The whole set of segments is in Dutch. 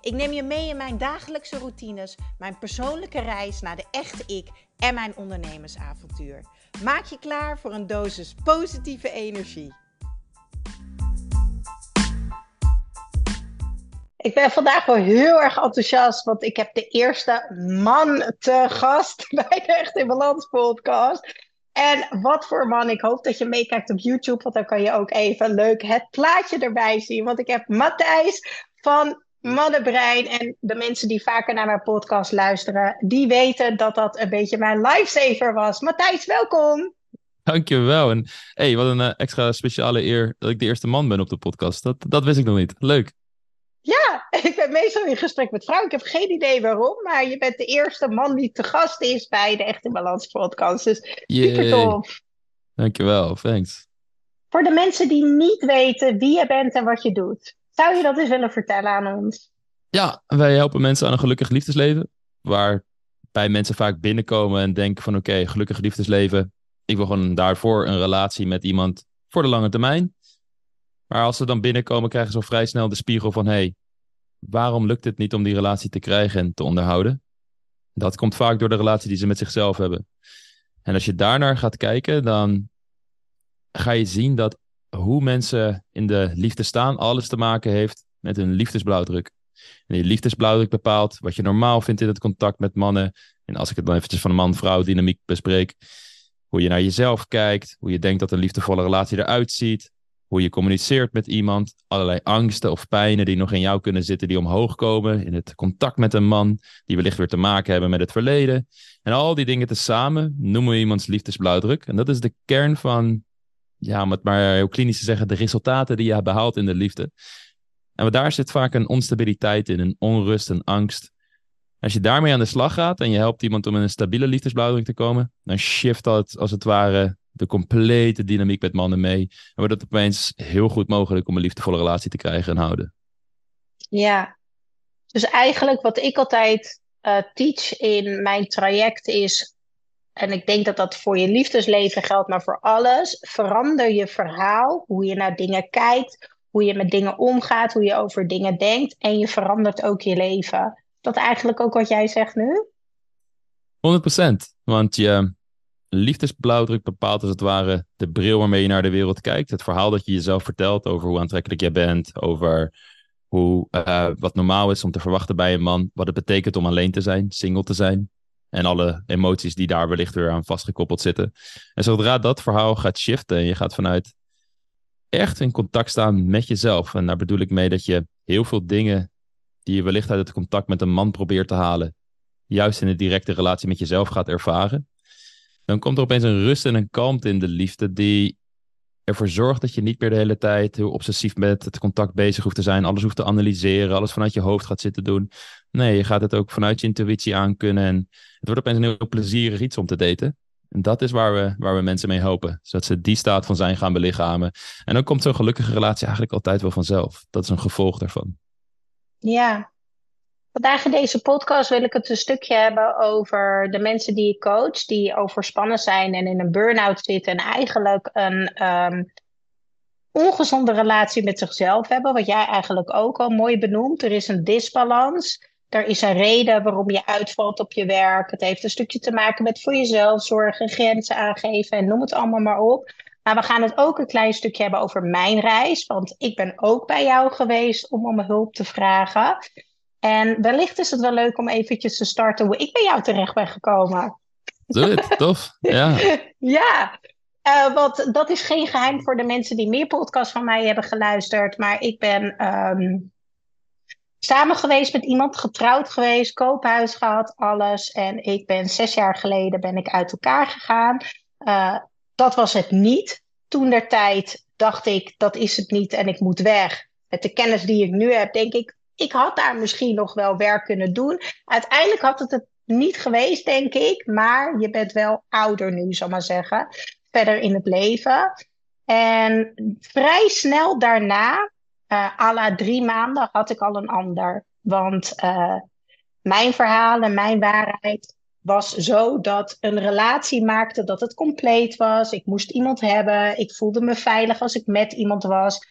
Ik neem je mee in mijn dagelijkse routines, mijn persoonlijke reis naar de echte ik en mijn ondernemersavontuur. Maak je klaar voor een dosis positieve energie. Ik ben vandaag wel heel erg enthousiast, want ik heb de eerste man te gast bij de Echt in Balans podcast. En wat voor man. Ik hoop dat je meekijkt op YouTube, want dan kan je ook even leuk het plaatje erbij zien. Want ik heb Matthijs van Mannenbrein. En de mensen die vaker naar mijn podcast luisteren, die weten dat dat een beetje mijn lifesaver was. Matthijs, welkom. Dankjewel. En hey, wat een eh, extra speciale eer dat ik de eerste man ben op de podcast. Dat, dat wist ik nog niet. Leuk. Ja, ik ben meestal in gesprek met vrouwen. Ik heb geen idee waarom, maar je bent de eerste man die te gast is bij de Echte Balans podcast. Dus super tof. Dankjewel, thanks. Voor de mensen die niet weten wie je bent en wat je doet, zou je dat eens willen vertellen aan ons? Ja, wij helpen mensen aan een gelukkig liefdesleven. Waarbij mensen vaak binnenkomen en denken van oké, gelukkig liefdesleven. Ik wil gewoon daarvoor een relatie met iemand voor de lange termijn. Maar als ze dan binnenkomen, krijgen ze al vrij snel de spiegel van: hey, waarom lukt het niet om die relatie te krijgen en te onderhouden? Dat komt vaak door de relatie die ze met zichzelf hebben. En als je daarnaar gaat kijken, dan ga je zien dat hoe mensen in de liefde staan, alles te maken heeft met hun liefdesblauwdruk. En die liefdesblauwdruk bepaalt wat je normaal vindt in het contact met mannen. En als ik het dan eventjes van de man-vrouw dynamiek bespreek, hoe je naar jezelf kijkt, hoe je denkt dat een liefdevolle relatie eruit ziet, hoe je communiceert met iemand, allerlei angsten of pijnen die nog in jou kunnen zitten, die omhoog komen in het contact met een man, die wellicht weer te maken hebben met het verleden. En al die dingen tezamen noemen we iemands liefdesblauwdruk. En dat is de kern van, ja, om maar heel klinisch te zeggen, de resultaten die je behaalt in de liefde. En daar zit vaak een onstabiliteit in, een onrust, een angst. Als je daarmee aan de slag gaat en je helpt iemand om in een stabiele liefdesblauwdruk te komen, dan shift dat als het ware de complete dynamiek met mannen mee. En wordt het opeens heel goed mogelijk om een liefdevolle relatie te krijgen en houden. Ja, dus eigenlijk wat ik altijd uh, teach in mijn traject is, en ik denk dat dat voor je liefdesleven geldt, maar voor alles, verander je verhaal, hoe je naar dingen kijkt, hoe je met dingen omgaat, hoe je over dingen denkt en je verandert ook je leven. Dat eigenlijk ook wat jij zegt nu? 100%. Want je, liefdesblauwdruk bepaalt als het ware de bril waarmee je naar de wereld kijkt. Het verhaal dat je jezelf vertelt over hoe aantrekkelijk jij bent, over hoe, uh, wat normaal is om te verwachten bij een man, wat het betekent om alleen te zijn, single te zijn. En alle emoties die daar wellicht weer aan vastgekoppeld zitten. En zodra dat verhaal gaat shiften en je gaat vanuit echt in contact staan met jezelf. En daar bedoel ik mee dat je heel veel dingen die je wellicht uit het contact met een man probeert te halen, juist in een directe relatie met jezelf gaat ervaren dan komt er opeens een rust en een kalmte in de liefde die ervoor zorgt dat je niet meer de hele tijd heel obsessief met het contact bezig hoeft te zijn, alles hoeft te analyseren, alles vanuit je hoofd gaat zitten doen. Nee, je gaat het ook vanuit je intuïtie aan kunnen en het wordt opeens een heel plezierig iets om te daten. En dat is waar we, waar we mensen mee hopen, zodat ze die staat van zijn gaan belichamen. En dan komt zo'n gelukkige relatie eigenlijk altijd wel vanzelf. Dat is een gevolg daarvan. Ja, Vandaag in deze podcast wil ik het een stukje hebben over de mensen die ik coach, die overspannen zijn en in een burn-out zitten en eigenlijk een um, ongezonde relatie met zichzelf hebben, wat jij eigenlijk ook al mooi benoemt. Er is een disbalans. Er is een reden waarom je uitvalt op je werk. Het heeft een stukje te maken met voor jezelf zorgen, grenzen aangeven en noem het allemaal maar op. Maar we gaan het ook een klein stukje hebben over mijn reis. Want ik ben ook bij jou geweest om om hulp te vragen. En wellicht is het wel leuk om eventjes te starten hoe ik bij jou terecht ben gekomen. Doe het, tof. Ja, ja uh, want dat is geen geheim voor de mensen die meer podcasts van mij hebben geluisterd. Maar ik ben um, samen geweest met iemand, getrouwd geweest, koophuis gehad, alles. En ik ben zes jaar geleden ben ik uit elkaar gegaan. Uh, dat was het niet. Toen der tijd dacht ik, dat is het niet en ik moet weg. Met de kennis die ik nu heb, denk ik, ik had daar misschien nog wel werk kunnen doen. Uiteindelijk had het, het niet geweest, denk ik. Maar je bent wel ouder nu, zal maar zeggen. Verder in het leven. En vrij snel daarna, uh, à la drie maanden, had ik al een ander. Want uh, mijn verhalen, mijn waarheid was zo dat een relatie maakte dat het compleet was. Ik moest iemand hebben. Ik voelde me veilig als ik met iemand was.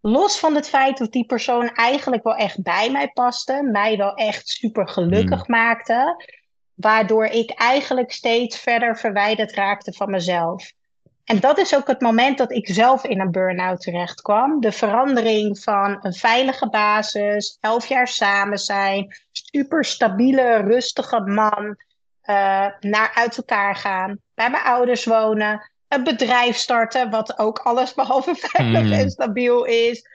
Los van het feit dat die persoon eigenlijk wel echt bij mij paste, mij wel echt super gelukkig hmm. maakte, waardoor ik eigenlijk steeds verder verwijderd raakte van mezelf. En dat is ook het moment dat ik zelf in een burn-out terecht kwam. De verandering van een veilige basis, elf jaar samen zijn, super stabiele, rustige man, uh, naar uit elkaar gaan, bij mijn ouders wonen, een bedrijf starten, wat ook alles behalve veilig hmm. en stabiel is.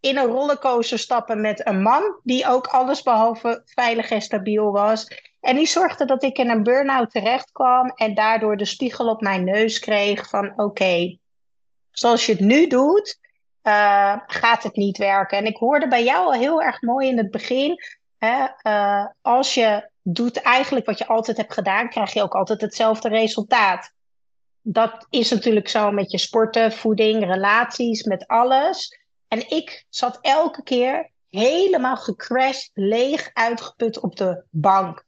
In een rollercoaster stappen met een man die ook alles behalve veilig en stabiel was. En die zorgde dat ik in een burn-out terecht kwam en daardoor de spiegel op mijn neus kreeg van oké, zoals je het nu doet, uh, gaat het niet werken. En ik hoorde bij jou al heel erg mooi in het begin, hè, uh, als je doet eigenlijk wat je altijd hebt gedaan, krijg je ook altijd hetzelfde resultaat. Dat is natuurlijk zo met je sporten, voeding, relaties, met alles. En ik zat elke keer helemaal gecrashed, leeg, uitgeput op de bank.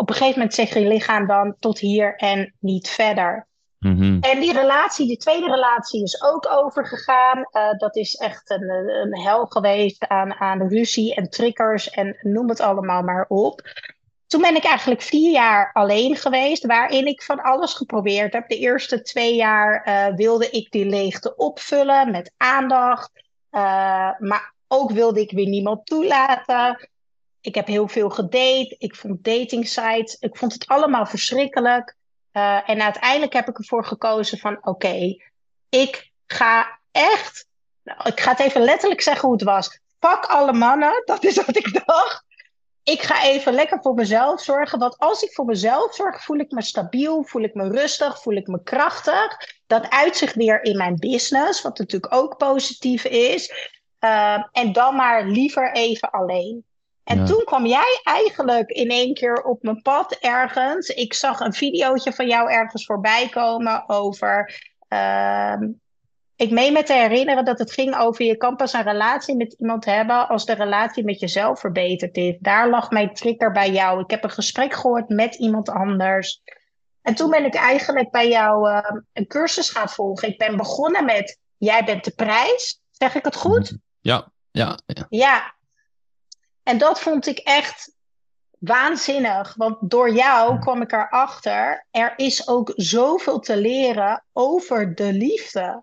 Op een gegeven moment zegt je lichaam dan tot hier en niet verder. Mm-hmm. En die relatie, die tweede relatie, is ook overgegaan. Uh, dat is echt een, een hel geweest aan, aan ruzie en triggers en noem het allemaal maar op. Toen ben ik eigenlijk vier jaar alleen geweest, waarin ik van alles geprobeerd heb. De eerste twee jaar uh, wilde ik die leegte opvullen met aandacht. Uh, maar ook wilde ik weer niemand toelaten. Ik heb heel veel gedate. Ik vond dating sites. Ik vond het allemaal verschrikkelijk. Uh, en uiteindelijk heb ik ervoor gekozen van oké, ik ga echt. Nou, ik ga het even letterlijk zeggen hoe het was. Pak alle mannen, dat is wat ik dacht ik ga even lekker voor mezelf zorgen. Want als ik voor mezelf zorg, voel ik me stabiel, voel ik me rustig, voel ik me krachtig. Dat uitzicht weer in mijn business, wat natuurlijk ook positief is. Uh, en dan maar liever even alleen. En toen kwam jij eigenlijk in één keer op mijn pad ergens. Ik zag een videootje van jou ergens voorbij komen over. Uh, ik meen me te herinneren dat het ging over je kan pas een relatie met iemand hebben als de relatie met jezelf verbeterd is. Daar lag mijn trigger bij jou. Ik heb een gesprek gehoord met iemand anders. En toen ben ik eigenlijk bij jou uh, een cursus gaan volgen. Ik ben begonnen met Jij bent de prijs. Zeg ik het goed? Ja, ja. Ja. ja. En dat vond ik echt waanzinnig. Want door jou kwam ik erachter. Er is ook zoveel te leren over de liefde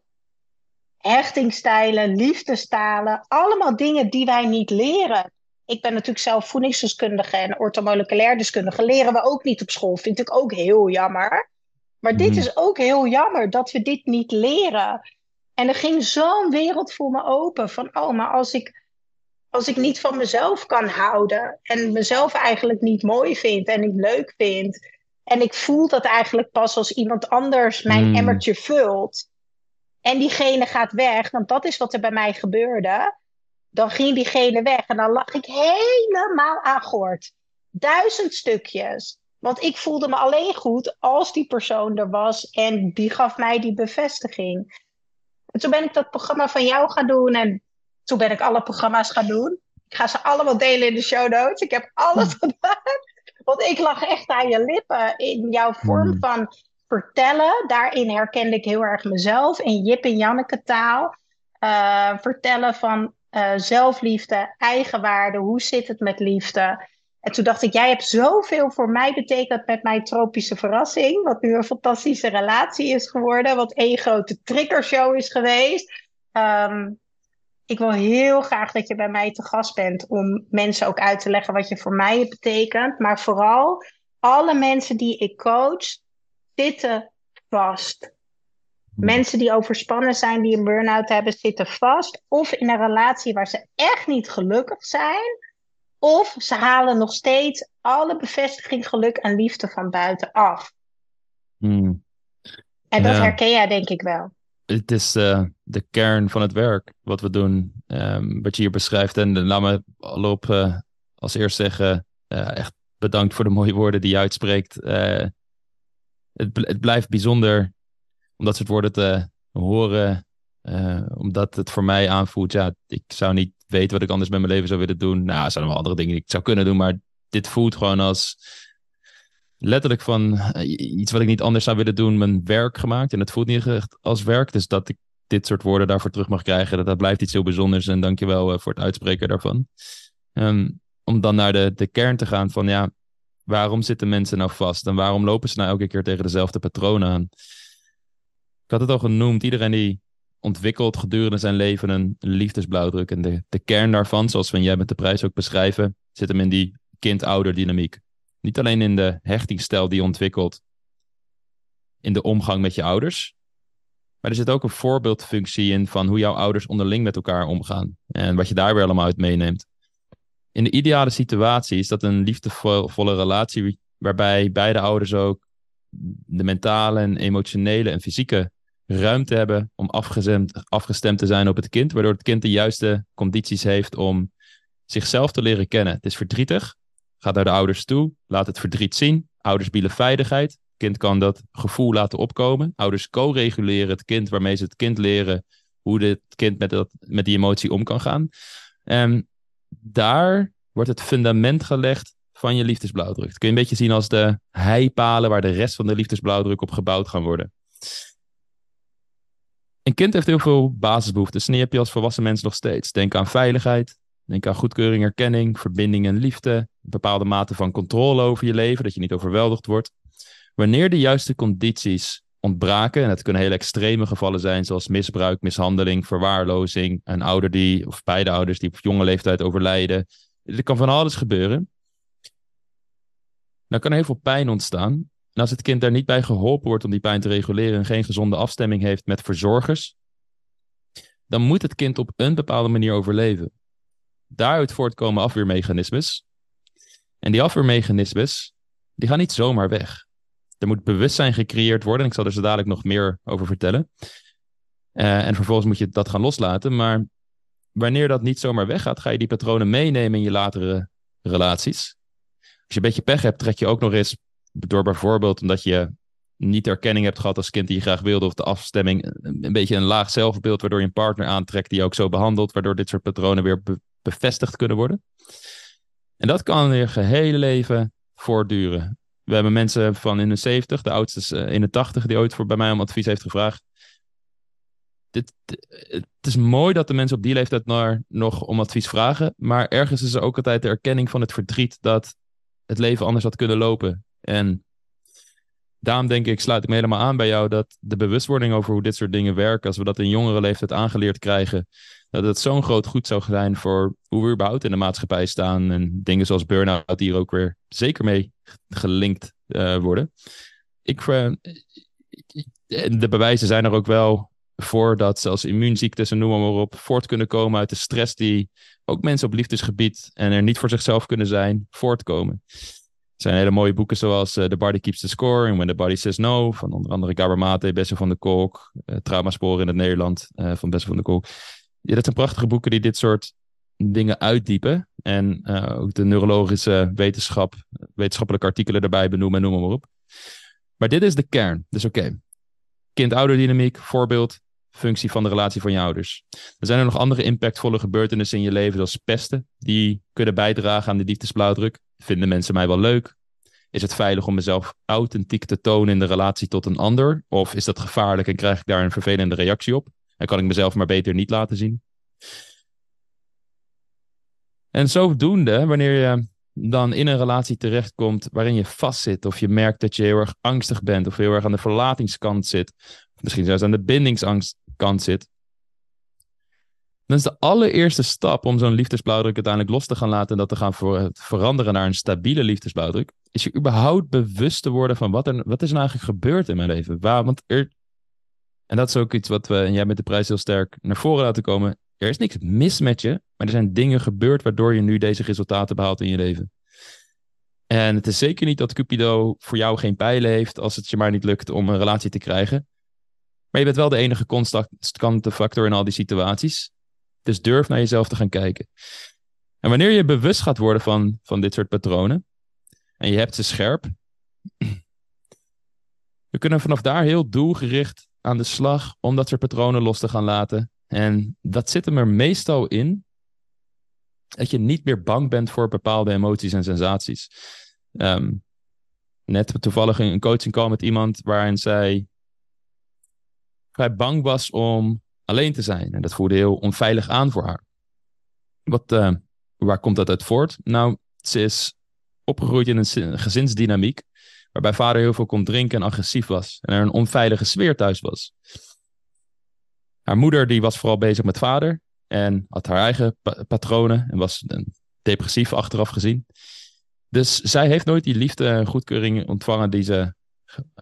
hechtingstijlen, liefdestalen, allemaal dingen die wij niet leren. Ik ben natuurlijk zelf voedingsdeskundige en ortomoleculair deskundige. Leren we ook niet op school. Vind ik ook heel jammer. Maar dit mhm. is ook heel jammer dat we dit niet leren. En er ging zo'n wereld voor me open. Van, oh, maar als ik, als ik niet van mezelf kan houden. En mezelf eigenlijk niet mooi vind en niet leuk vind. En ik voel dat eigenlijk pas als iemand anders mijn mm. emmertje vult en diegene gaat weg, want dat is wat er bij mij gebeurde. Dan ging diegene weg en dan lag ik helemaal aan gort. Duizend stukjes. Want ik voelde me alleen goed als die persoon er was en die gaf mij die bevestiging. En toen ben ik dat programma van jou gaan doen en toen ben ik alle programma's gaan doen. Ik ga ze allemaal delen in de show notes. Ik heb alles hm. gedaan. Want ik lag echt aan je lippen in jouw vorm hm. van vertellen. Daarin herkende ik heel erg mezelf in Jip en Janneke taal. Uh, vertellen van uh, zelfliefde, eigenwaarde, hoe zit het met liefde. En toen dacht ik, jij hebt zoveel voor mij betekend met mijn tropische verrassing. Wat nu een fantastische relatie is geworden. Wat één grote triggershow is geweest. Um, ik wil heel graag dat je bij mij te gast bent om mensen ook uit te leggen wat je voor mij betekent. Maar vooral alle mensen die ik coach, zitten vast. Mensen die overspannen zijn, die een burn-out hebben, zitten vast. Of in een relatie waar ze echt niet gelukkig zijn. Of ze halen nog steeds alle bevestiging, geluk en liefde van buitenaf. Hmm. En dat herken jij denk ik wel. Het is uh, de kern van het werk wat we doen, um, wat je hier beschrijft. En laat me al uh, als eerst zeggen, echt bedankt voor de mooie woorden die je uitspreekt. Het, het blijft bijzonder om dat soort woorden te horen. Omdat het voor mij aanvoelt, ja, ik zou niet weten wat ik anders met mijn leven zou willen doen. Nou, er zijn wel andere dingen die ik zou kunnen doen, maar dit voelt gewoon als letterlijk van iets wat ik niet anders zou willen doen, mijn werk gemaakt. En het voelt niet echt als werk. Dus dat ik dit soort woorden daarvoor terug mag krijgen, dat, dat blijft iets heel bijzonders. En dankjewel uh, voor het uitspreken daarvan. Um, om dan naar de, de kern te gaan van ja, waarom zitten mensen nou vast? En waarom lopen ze nou elke keer tegen dezelfde patronen aan? Ik had het al genoemd, iedereen die ontwikkelt gedurende zijn leven een liefdesblauwdruk. En de, de kern daarvan, zoals we jij met de prijs ook beschrijven, zit hem in die kind-ouder dynamiek. Niet alleen in de hechtingsstijl die je ontwikkelt in de omgang met je ouders, maar er zit ook een voorbeeldfunctie in van hoe jouw ouders onderling met elkaar omgaan. En wat je daar weer allemaal uit meeneemt. In de ideale situatie is dat een liefdevolle relatie waarbij beide ouders ook de mentale en emotionele en fysieke ruimte hebben om afgestemd, afgestemd te zijn op het kind, waardoor het kind de juiste condities heeft om zichzelf te leren kennen. Het is verdrietig, gaat naar de ouders toe, laat het verdriet zien, ouders bieden veiligheid, kind kan dat gevoel laten opkomen, ouders co-reguleren het kind waarmee ze het kind leren hoe het kind met, dat, met die emotie om kan gaan. En daar wordt het fundament gelegd van je liefdesblauwdruk. Dat kun je een beetje zien als de heipalen waar de rest van de liefdesblauwdruk op gebouwd gaan worden. Een kind heeft heel veel basisbehoeftes en heb je als volwassen mens nog steeds. Denk aan veiligheid, denk aan goedkeuring, erkenning, verbinding en liefde, een bepaalde mate van controle over je leven, dat je niet overweldigd wordt. Wanneer de juiste condities ontbraken, en het kunnen hele extreme gevallen zijn, zoals misbruik, mishandeling, verwaarlozing, een ouder die, of beide ouders die op jonge leeftijd overlijden. Er kan van alles gebeuren. Dan kan heel veel pijn ontstaan. En als het kind daar niet bij geholpen wordt om die pijn te reguleren en geen gezonde afstemming heeft met verzorgers, dan moet het kind op een bepaalde manier overleven. Daaruit voortkomen afweermechanismes. En die afweermechanismes, die gaan niet zomaar weg. Er moet bewustzijn gecreëerd worden. Ik zal er zo dadelijk nog meer over vertellen. Uh, en vervolgens moet je dat gaan loslaten. Maar wanneer dat niet zomaar weggaat, ga je die patronen meenemen in je latere relaties. Als je een beetje pech hebt, trek je ook nog eens door bijvoorbeeld omdat je niet erkenning hebt gehad als kind die je graag wilde, of de afstemming, een beetje een laag zelfbeeld, waardoor je een partner aantrekt die je ook zo behandelt, waardoor dit soort patronen weer bevestigd kunnen worden. En dat kan je gehele leven voortduren. We hebben mensen van in de 70, de oudste in de 80, die ooit voor bij mij om advies heeft gevraagd. Dit, het is mooi dat de mensen op die leeftijd naar, nog om advies vragen, maar ergens is er ook altijd de erkenning van het verdriet dat het leven anders had kunnen lopen. En daarom denk ik, sluit ik me helemaal aan bij jou, dat de bewustwording over hoe dit soort dingen werken, als we dat in jongere leeftijd aangeleerd krijgen, dat het zo'n groot goed zou zijn voor hoe we überhaupt in de maatschappij staan. En dingen zoals burn-out hier ook weer zeker mee gelinkt uh, worden. Ik, uh, de bewijzen zijn er ook wel voor dat zelfs immuunziektes en noem maar op voort kunnen komen uit de stress die ook mensen op liefdesgebied en er niet voor zichzelf kunnen zijn, voortkomen. Zijn hele mooie boeken zoals uh, The Body Keeps the Score en When the Body Says No, van onder andere Gabor Mate, Bessel van de Kolk, uh, Traumasporen in het Nederland uh, van Bessel van de Kolk. Ja, dat zijn prachtige boeken die dit soort dingen uitdiepen. En ook de neurologische wetenschap, wetenschappelijke artikelen erbij benoemen en noem maar op. Maar dit is de kern. Dus oké, kind-ouderdynamiek, voorbeeld, functie van de relatie van je ouders. Er zijn er nog andere impactvolle gebeurtenissen in je leven, zoals pesten, die kunnen bijdragen aan de liefdesblauwdruk. Vinden mensen mij wel leuk? Is het veilig om mezelf authentiek te tonen in de relatie tot een ander? Of is dat gevaarlijk en krijg ik daar een vervelende reactie op? En kan ik mezelf maar beter niet laten zien? En zodoende, wanneer je dan in een relatie terechtkomt waarin je vastzit, of je merkt dat je heel erg angstig bent, of heel erg aan de verlatingskant zit, misschien zelfs aan de bindingsangstkant zit, dan is de allereerste stap om zo'n liefdesblauwdruk uiteindelijk los te gaan laten en dat te gaan ver veranderen naar een stabiele liefdesblauwdruk, is je überhaupt bewust te worden van wat er, wat is er nou eigenlijk gebeurd in mijn leven. Waar, want er, en dat is ook iets wat we, en jij met de prijs heel sterk naar voren laten komen, er is niks mis met je, maar er zijn dingen gebeurd waardoor je nu deze resultaten behaalt in je leven. En het is zeker niet dat Cupido voor jou geen pijlen heeft als het je maar niet lukt om een relatie te krijgen. Maar je bent wel de enige constante factor in al die situaties. Dus durf naar jezelf te gaan kijken. En wanneer je bewust gaat worden van, van dit soort patronen, en je hebt ze scherp. We kunnen vanaf daar heel doelgericht aan de slag om dat soort patronen los te gaan laten. En dat zit hem er meestal in dat je niet meer bang bent voor bepaalde emoties en sensaties. Ehm, net toevallig een coaching call met iemand waarin zij vrij bang was om alleen te zijn. En dat voelde heel onveilig aan voor haar. Wat, uh, waar komt dat uit voort? Nou, ze is opgegroeid in een gezinsdynamiek waarbij vader heel veel kon drinken en agressief was en er een onveilige sfeer thuis was. Haar moeder die was vooral bezig met vader en had haar eigen patronen en was depressief achteraf gezien. Dus zij heeft nooit die liefde en goedkeuring ontvangen die ze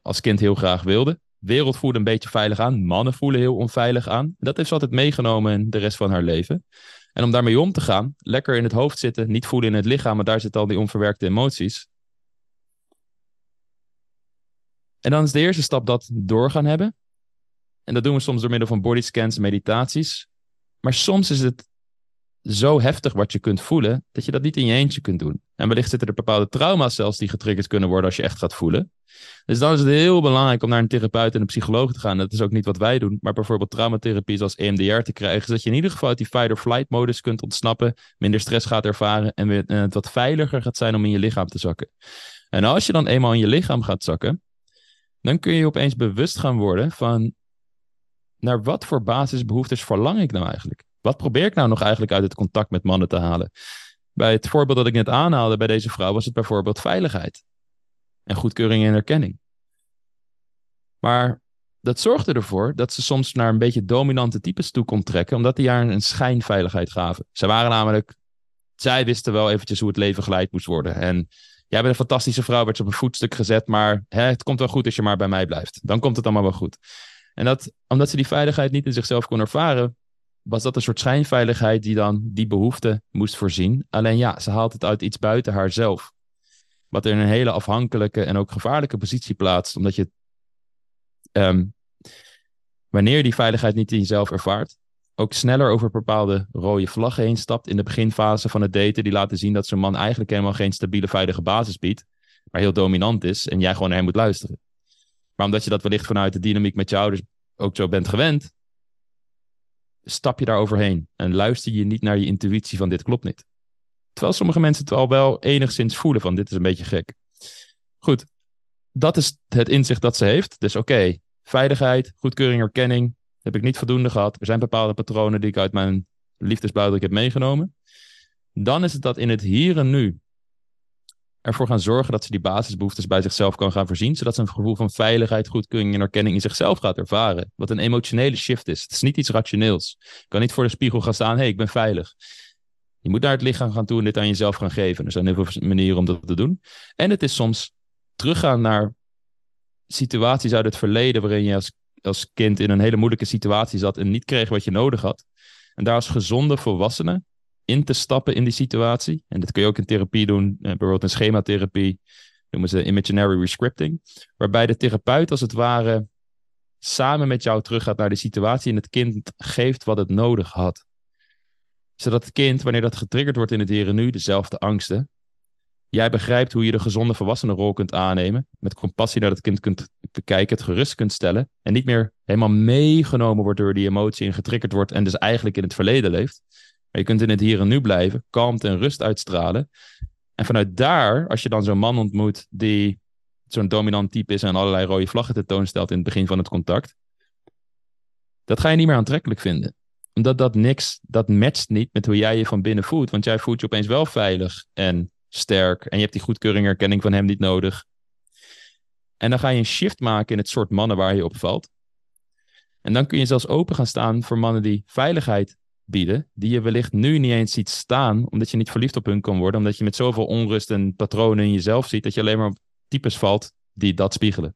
als kind heel graag wilde. Wereld voelde een beetje veilig aan, mannen voelen heel onveilig aan. Dat heeft ze altijd meegenomen in de rest van haar leven. En om daarmee om te gaan, lekker in het hoofd zitten, niet voelen in het lichaam, maar daar zitten al die onverwerkte emoties. En dan is de eerste stap dat door gaan hebben. En dat doen we soms door middel van bodyscans en meditaties. Maar soms is het zo heftig wat je kunt voelen, dat je dat niet in je eentje kunt doen. En wellicht zitten er bepaalde trauma's zelfs die getriggerd kunnen worden als je echt gaat voelen. Dus dan is het heel belangrijk om naar een therapeut en een psycholoog te gaan. Dat is ook niet wat wij doen, maar bijvoorbeeld traumatherapie zoals EMDR te krijgen, zodat je in ieder geval uit die fight-or-flight modus kunt ontsnappen, minder stress gaat ervaren en het wat veiliger gaat zijn om in je lichaam te zakken. En als je dan eenmaal in je lichaam gaat zakken, dan kun je opeens bewust gaan worden van naar wat voor basisbehoeftes verlang ik nou eigenlijk? Wat probeer ik nou nog eigenlijk uit het contact met mannen te halen? Bij het voorbeeld dat ik net aanhaalde bij deze vrouw was het bijvoorbeeld veiligheid en goedkeuring en erkenning. Maar dat zorgde ervoor dat ze soms naar een beetje dominante types toe kon trekken, omdat die haar een schijnveiligheid gaven. Ze waren namelijk, zij wisten wel eventjes hoe het leven geleid moest worden. En jij bent een fantastische vrouw, werd ze op een voetstuk gezet, maar hè, het komt wel goed als je maar bij mij blijft. Dan komt het allemaal wel goed. En dat, omdat ze die veiligheid niet in zichzelf kon ervaren, was dat een soort schijnveiligheid die dan die behoefte moest voorzien. Alleen ja, ze haalt het uit iets buiten haarzelf. Wat er in een hele afhankelijke en ook gevaarlijke positie plaatst, omdat je, um, wanneer die veiligheid niet in jezelf ervaart, ook sneller over bepaalde rode vlaggen heen stapt in de beginfase van het daten, die laten zien dat zo'n man eigenlijk helemaal geen stabiele, veilige basis biedt, maar heel dominant is en jij gewoon naar hem moet luisteren. Maar omdat je dat wellicht vanuit de dynamiek met je ouders ook zo bent gewend, stap je daar overheen en luister je niet naar je intuïtie van dit klopt niet. Terwijl sommige mensen het al wel enigszins voelen van dit is een beetje gek. Goed, dat is het inzicht dat ze heeft. Dus oké, veiligheid, goedkeuring, erkenning, heb ik niet voldoende gehad. Er zijn bepaalde patronen die ik uit mijn liefdesbuidelijk heb meegenomen. Dan is het dat in het hier en nu ervoor gaan zorgen dat ze die basisbehoeftes bij zichzelf kan gaan voorzien, zodat ze een gevoel van veiligheid, goedkeuring en erkenning in zichzelf gaat ervaren. Wat een emotionele shift is. Het is niet iets rationeels. Je kan niet voor de spiegel gaan staan, hé, hey, ik ben veilig. Je moet naar het lichaam gaan toe en dit aan jezelf gaan geven. Er zijn heel veel manieren om dat te doen. En het is soms teruggaan naar situaties uit het verleden waarin je als, als kind in een hele moeilijke situatie zat en niet kreeg wat je nodig had. En daar als gezonde volwassene in te stappen in die situatie. En dat kun je ook in therapie doen, eh, bijvoorbeeld in schematherapie, noemen ze imaginary rescripting, waarbij de therapeut als het ware samen met jou teruggaat naar de situatie en het kind geeft wat het nodig had. Zodat het kind, wanneer dat getriggerd wordt in het hier en nu, dezelfde angsten, jij begrijpt hoe je de gezonde volwassenenrol kunt aannemen, met compassie naar het kind kunt bekijken, het gerust kunt stellen. En niet meer helemaal meegenomen wordt door die emotie en getriggerd wordt en dus eigenlijk in het verleden leeft, je kunt in het hier en nu blijven, kalmte en rust uitstralen. En vanuit daar, als je dan zo'n man ontmoet die zo'n dominant type is en allerlei rode vlaggen tentoonstelt in het begin van het contact, dat ga je niet meer aantrekkelijk vinden. Omdat dat niks, dat matcht niet met hoe jij je van binnen voelt. Want jij voelt je opeens wel veilig en sterk. En je hebt die goedkeuring erkenning van hem niet nodig. En dan ga je een shift maken in het soort mannen waar je op valt. En dan kun je zelfs open gaan staan voor mannen die veiligheid bieden, die je wellicht nu niet eens ziet staan, omdat je niet verliefd op hun kan worden, omdat je met zoveel onrust en patronen in jezelf ziet, dat je alleen maar op types valt die dat spiegelen.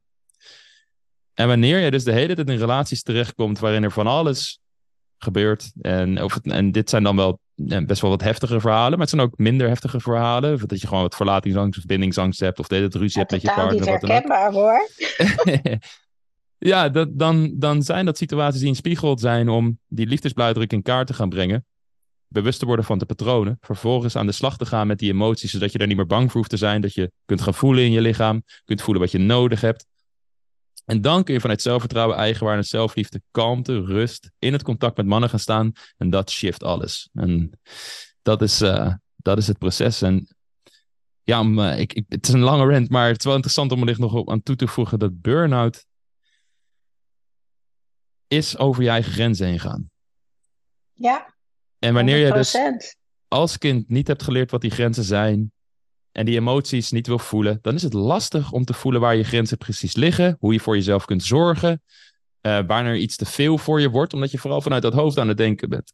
En wanneer je dus de hele tijd in relaties terechtkomt waarin er van alles gebeurt, en, of en dit zijn dan wel best wel wat heftige verhalen, maar het zijn ook minder heftige verhalen, dat je gewoon wat verlatingsangst of bindingsangst hebt, of dat het ruzie hebt met je partner. Dat is herkenbaar hoor. Ja, dat, dan, dan zijn dat situaties die een spiegel zijn om die liefdesblauwdruk in kaart te gaan brengen. bewust te worden van de patronen. Vervolgens aan de slag te gaan met die emoties, zodat je daar niet meer bang voor hoeft te zijn. Dat je kunt gaan voelen in je lichaam, kunt voelen wat je nodig hebt. En dan kun je vanuit zelfvertrouwen, eigenwaarde, zelfliefde, kalmte, rust in het contact met mannen gaan staan. En dat shift alles. En dat is, uh, dat is het proces. En ja, om, uh, ik, ik, het is een lange rant, maar het is wel interessant om er nog op aan toe te voegen dat burn-out is over je eigen grenzen heen gaan. Ja. En wanneer je dus als kind niet hebt geleerd wat die grenzen zijn en die emoties niet wil voelen, dan is het lastig om te voelen waar je grenzen precies liggen, hoe je voor jezelf kunt zorgen, uh, wanneer iets te veel voor je wordt, omdat je vooral vanuit dat hoofd aan het denken bent.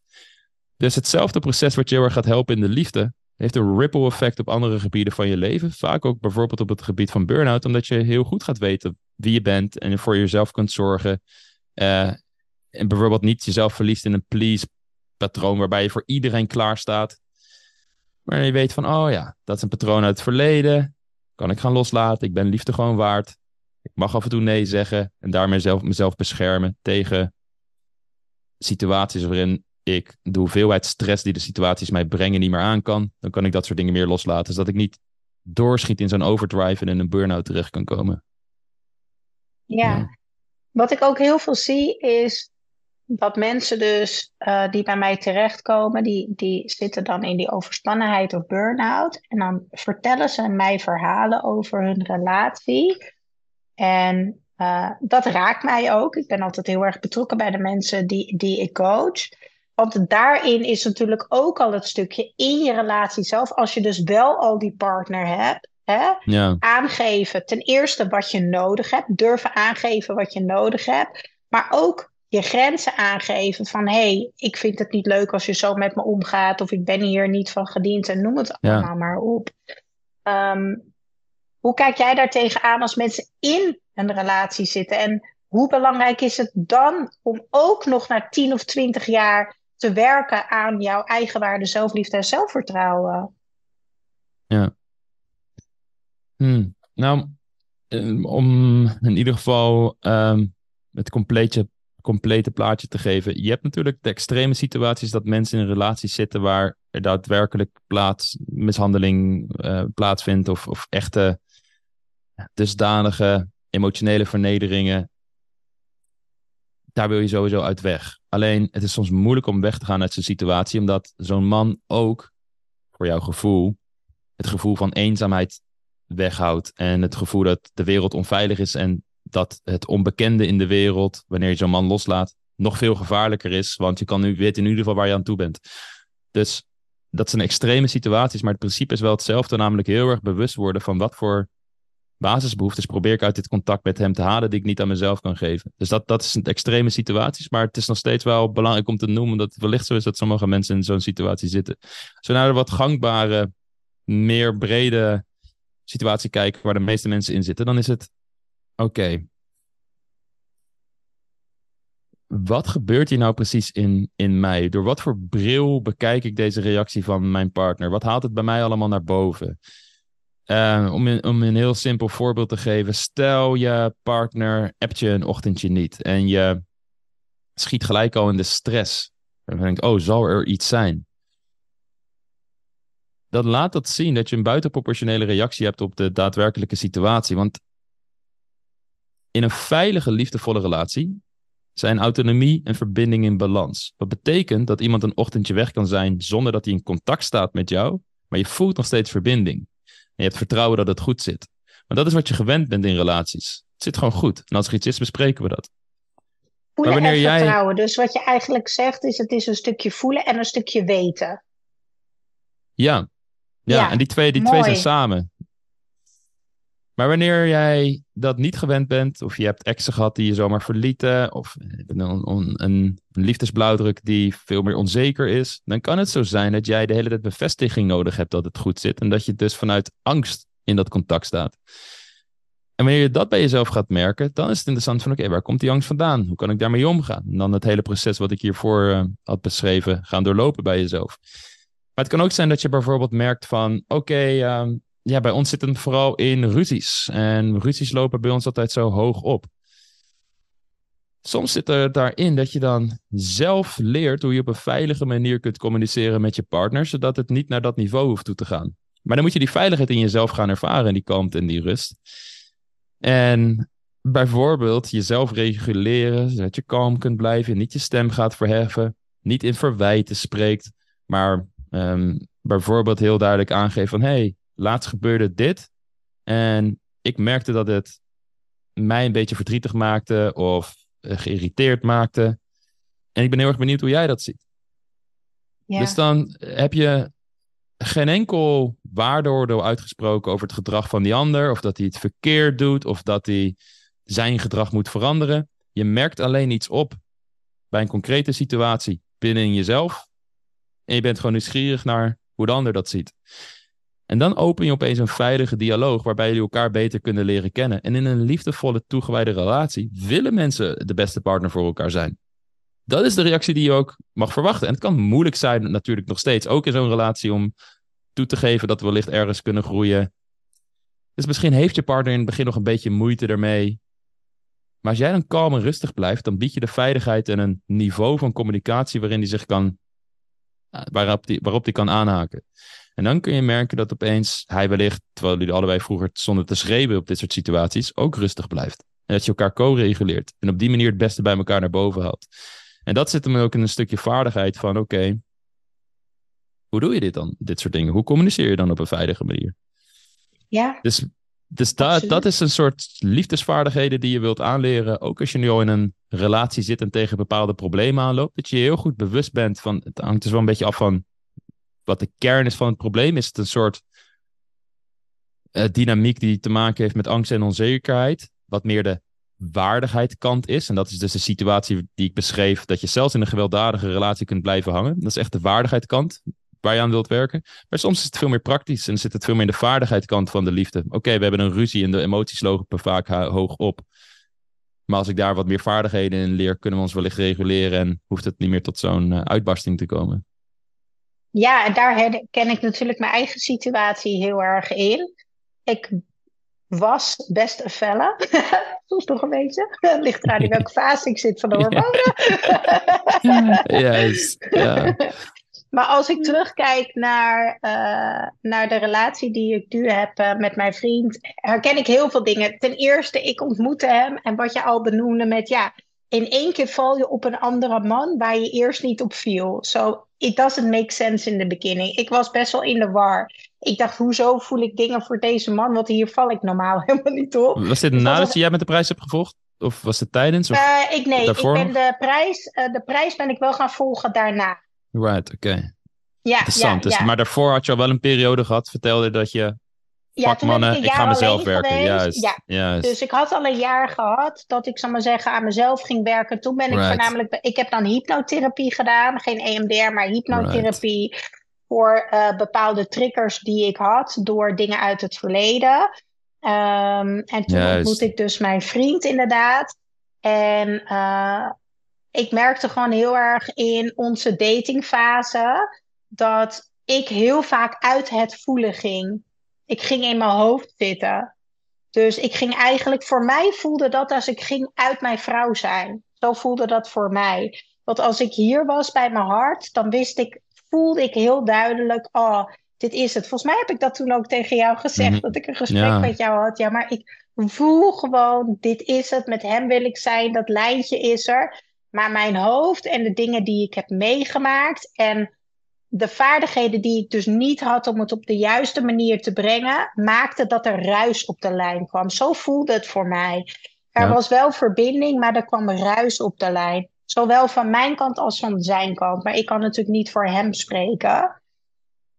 Dus hetzelfde proces wat je heel erg gaat helpen in de liefde, heeft een ripple effect op andere gebieden van je leven. Vaak ook bijvoorbeeld op het gebied van burn-out, omdat je heel goed gaat weten wie je bent en voor jezelf kunt zorgen. Uh, en bijvoorbeeld niet jezelf verliest in een please patroon waarbij je voor iedereen klaar staat. Maar je weet van, oh ja, dat is een patroon uit het verleden. Kan ik gaan loslaten. Ik ben liefde gewoon waard. Ik mag af en toe nee zeggen. En daarmee zelf, mezelf beschermen tegen situaties waarin ik de hoeveelheid stress die de situaties mij brengen niet meer aan kan. Dan kan ik dat soort dingen meer loslaten. Zodat ik niet doorschiet in zo'n overdrive en in een burn-out terecht kan komen. Ja. ja. Wat ik ook heel veel zie is dat mensen dus uh, die bij mij terechtkomen, die, die zitten dan in die overspannenheid of burn-out. En dan vertellen ze mij verhalen over hun relatie. En uh, dat raakt mij ook. Ik ben altijd heel erg betrokken bij de mensen die, die ik coach. Want daarin is natuurlijk ook al het stukje in je relatie zelf. Als je dus wel al die partner hebt. Hè, ja. Aangeven ten eerste wat je nodig hebt. Durven aangeven wat je nodig hebt. Maar ook je grenzen aangeven van hé, hey, ik vind het niet leuk als je zo met me omgaat of ik ben hier niet van gediend en noem het allemaal maar op. Um, hoe kijk jij daar tegenaan als mensen in een relatie zitten en hoe belangrijk is het dan om ook nog na 10 of 20 jaar te werken aan jouw eigenwaarde, zelfliefde en zelfvertrouwen? Ja. Hmm. Nou, eh, om in ieder geval um, het complete complete plaatje te geven. Je hebt natuurlijk de extreme situaties dat mensen in relaties zitten waar er daadwerkelijk plaats, mishandeling uh, plaatsvindt of, of echte dusdanige emotionele vernederingen. Daar wil je sowieso uit weg. Alleen het is soms moeilijk om weg te gaan uit zo'n situatie, omdat zo'n man ook, voor jouw gevoel, het gevoel van eenzaamheid weghoudt en het gevoel dat de wereld onveilig is en dat het onbekende in de wereld, wanneer je zo'n man loslaat, nog veel gevaarlijker is. Want je kan nu weten in ieder geval waar je aan toe bent. Dus dat zijn extreme situaties, maar het principe is wel hetzelfde. Namelijk heel erg bewust worden van wat voor basisbehoeftes probeer ik uit dit contact met hem te halen die ik niet aan mezelf kan geven. Dus dat, dat zijn extreme situaties, maar het is nog steeds wel belangrijk om te noemen dat het wellicht zo is dat sommige mensen in zo'n situatie zitten. Als naar de wat gangbare, meer brede situatie kijken waar de meeste mensen in zitten, dan is het Oké. Wat gebeurt hier nou precies in, in mij? Door wat voor bril bekijk ik deze reactie van mijn partner? Wat haalt het bij mij allemaal naar boven? Uh, om, om een heel simpel voorbeeld te geven. Stel je partner appt je een ochtendje niet en je schiet gelijk al in de stress. En dan denk oh, zal er iets zijn? Dan laat dat zien dat je een buitenproportionele reactie hebt op de daadwerkelijke situatie. Want in een veilige, liefdevolle relatie zijn autonomie en verbinding in balans. Wat betekent dat iemand een ochtendje weg kan zijn zonder dat hij in contact staat met jou, maar je voelt nog steeds verbinding. En je hebt vertrouwen dat het goed zit. Maar dat is wat je gewend bent in relaties. Het zit gewoon goed. En als er iets is, bespreken we dat. Voelen maar wanneer en vertrouwen. Jij... Dus wat je eigenlijk zegt is, het is een stukje voelen en een stukje weten. Ja, ja, ja en die twee, die twee zijn samen. Maar wanneer jij dat niet gewend bent, of je hebt exen gehad die je zomaar verlieten, of een, een, liefdesblauwdruk die veel meer onzeker is, dan kan het zo zijn dat jij de hele tijd bevestiging nodig hebt dat het goed zit en dat je dus vanuit angst in dat contact staat. En wanneer je dat bij jezelf gaat merken, dan is het interessant van oké, waar komt die angst vandaan? Hoe kan ik daarmee omgaan? En dan het hele proces wat ik hiervoor uh, had beschreven gaan doorlopen bij jezelf. Maar het kan ook zijn dat je bijvoorbeeld merkt van oké, ehm, ja, bij ons zit het vooral in ruzies. En ruzies lopen bij ons altijd zo hoog op. soms zit er daarin dat je dan zelf leert hoe je op een veilige manier kunt communiceren met je partner, zodat het niet naar dat niveau hoeft toe te gaan. Maar dan moet je die veiligheid in jezelf gaan ervaren, die kalmte en die rust. En bijvoorbeeld jezelf reguleren, zodat je kalm kunt blijven, niet je stem gaat verheffen, niet in verwijten spreekt, maar ehm, bijvoorbeeld heel duidelijk aangeven van, hey, laatst gebeurde dit en ik merkte dat het mij een beetje verdrietig maakte of eh, geïrriteerd maakte. En ik ben heel erg benieuwd hoe jij dat ziet. Ja. Dus dan heb je geen enkel waardeoordeel uitgesproken over het gedrag van die ander, of dat hij het verkeerd doet, of dat hij zijn gedrag moet veranderen. Je merkt alleen iets op bij een concrete situatie binnen jezelf. En je bent gewoon nieuwsgierig naar hoe de ander dat ziet. En dan open je opeens een veilige dialoog waarbij jullie elkaar beter kunnen leren kennen. En in een liefdevolle, toegewijde relatie willen mensen de beste partner voor elkaar zijn. Dat is de reactie die je ook mag verwachten. En het kan moeilijk zijn, natuurlijk nog steeds, ook in zo'n relatie, om toe te geven dat we wellicht ergens kunnen groeien. Dus misschien heeft je partner in het begin nog een beetje moeite ermee. Maar als jij dan kalm en rustig blijft, dan bied je de veiligheid en een niveau van communicatie waarin die zich kan, eh, waarop die, waarop die kan aanhaken. En dan kun je merken dat opeens hij wellicht, terwijl jullie allebei vroeger zonder te schreeuwen op dit soort situaties, ook rustig blijft. En dat je elkaar co-reguleert. En op die manier het beste bij elkaar naar boven haalt. En dat zit hem ook in een stukje vaardigheid van, oké, hoe doe je dit dan? Dit soort dingen. Hoe communiceer je dan op een veilige manier? Ja. Dus, dus dat, dat is een soort liefdesvaardigheden die je wilt aanleren. Ook als je nu al in een relatie zit en tegen bepaalde problemen aanloopt. Dat je heel goed bewust bent van, het hangt dus wel een beetje af van wat de kern is van het probleem. Is het een soort uh, dynamiek die te maken heeft met angst en onzekerheid. Wat meer de waardigheidskant is. En dat is dus de situatie die ik beschreef. Dat je zelfs in een gewelddadige relatie kunt blijven hangen. Dat is echt de waardigheidskant waar je aan wilt werken. Maar soms is het veel meer praktisch en zit het veel meer in de vaardigheidskant van de liefde. Oké, we hebben een ruzie en de emoties lopen vaak hoog op. Maar als ik daar wat meer vaardigheden in leer, kunnen we ons wellicht reguleren en hoeft het niet meer tot zo'n uh, uitbarsting te komen. Ja, en daar herken ik natuurlijk mijn eigen situatie heel erg in. Ik was best een felle. Soms toch een beetje. Het ligt eraan in welke fase ik zit van de hormonen. Juist, ja. Maar als ik terugkijk naar, uh, naar de relatie die ik nu heb uh, met mijn vriend, herken ik heel veel dingen. Ten eerste, ik ontmoette hem en wat je al benoemde met ja, in één keer val je op een andere man waar je eerst niet op viel. So it doesn't make sense in the beginning. Ik was best wel in de war. Ik dacht, hoezo voel ik dingen voor deze man? Want hier val ik normaal helemaal niet op. Was dit dus nadat jij met de prijs hebt gevolgd? Of was het tijdens? Of uh, ik, nee, daarvoor? ik ben de prijs, de prijs ben ik wel gaan volgen daarna. Right, oké. Ja, Interessant. Ja, dus, Maar daarvoor had je al wel een periode gehad, vertelde dat je. Ja, toen ik, ik ga mezelf werken. Juist, ja. Juist. Dus ik had al een jaar gehad dat ik, zal maar zeggen, aan mezelf ging werken. Toen ben ik voornamelijk. Ik heb dan hypnotherapie gedaan. Geen EMDR, maar hypnotherapie. Voor uh, bepaalde triggers die ik had door dingen uit het verleden. Um, en toen Juist. ontmoette ik dus mijn vriend, inderdaad. En uh, ik merkte gewoon heel erg in onze datingfase dat ik heel vaak uit het voelen ging. Ik ging in mijn hoofd zitten. Dus ik ging eigenlijk, voor mij voelde dat als ik ging uit mijn vrouw zijn. Zo voelde dat voor mij. Want als ik hier was bij mijn hart, dan wist ik, voelde ik heel duidelijk, oh, dit is het. Volgens mij heb ik dat toen ook tegen jou gezegd, mhm. dat ik een gesprek met jou had. Ja, maar ik voel gewoon, dit is het, met hem wil ik zijn, dat lijntje is er. Maar mijn hoofd en de dingen die ik heb meegemaakt en de vaardigheden die ik dus niet had om het op de juiste manier te brengen, maakte dat er ruis op de lijn kwam. Zo voelde het voor mij. Er was wel verbinding, maar er kwam ruis op de lijn. Zowel van mijn kant als van zijn kant. Maar ik kan natuurlijk niet voor hem spreken.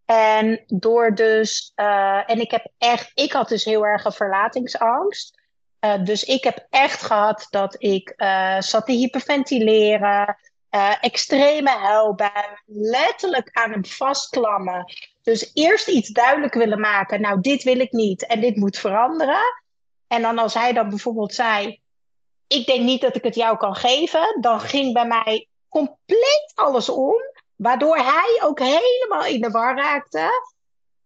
En door dus, uh, en ik heb echt, ik had dus heel erg een verlatingsangst. Uh, dus ik heb echt gehad dat ik uh, zat te hyperventileren uh, extreme huilbui, letterlijk aan hem vastklammen. Dus eerst iets duidelijk willen maken, nou dit wil ik niet en dit moet veranderen. En dan als hij dan bijvoorbeeld zei, ik denk niet dat ik het jou kan geven, dan ging bij mij compleet alles om, waardoor hij ook helemaal in de war raakte.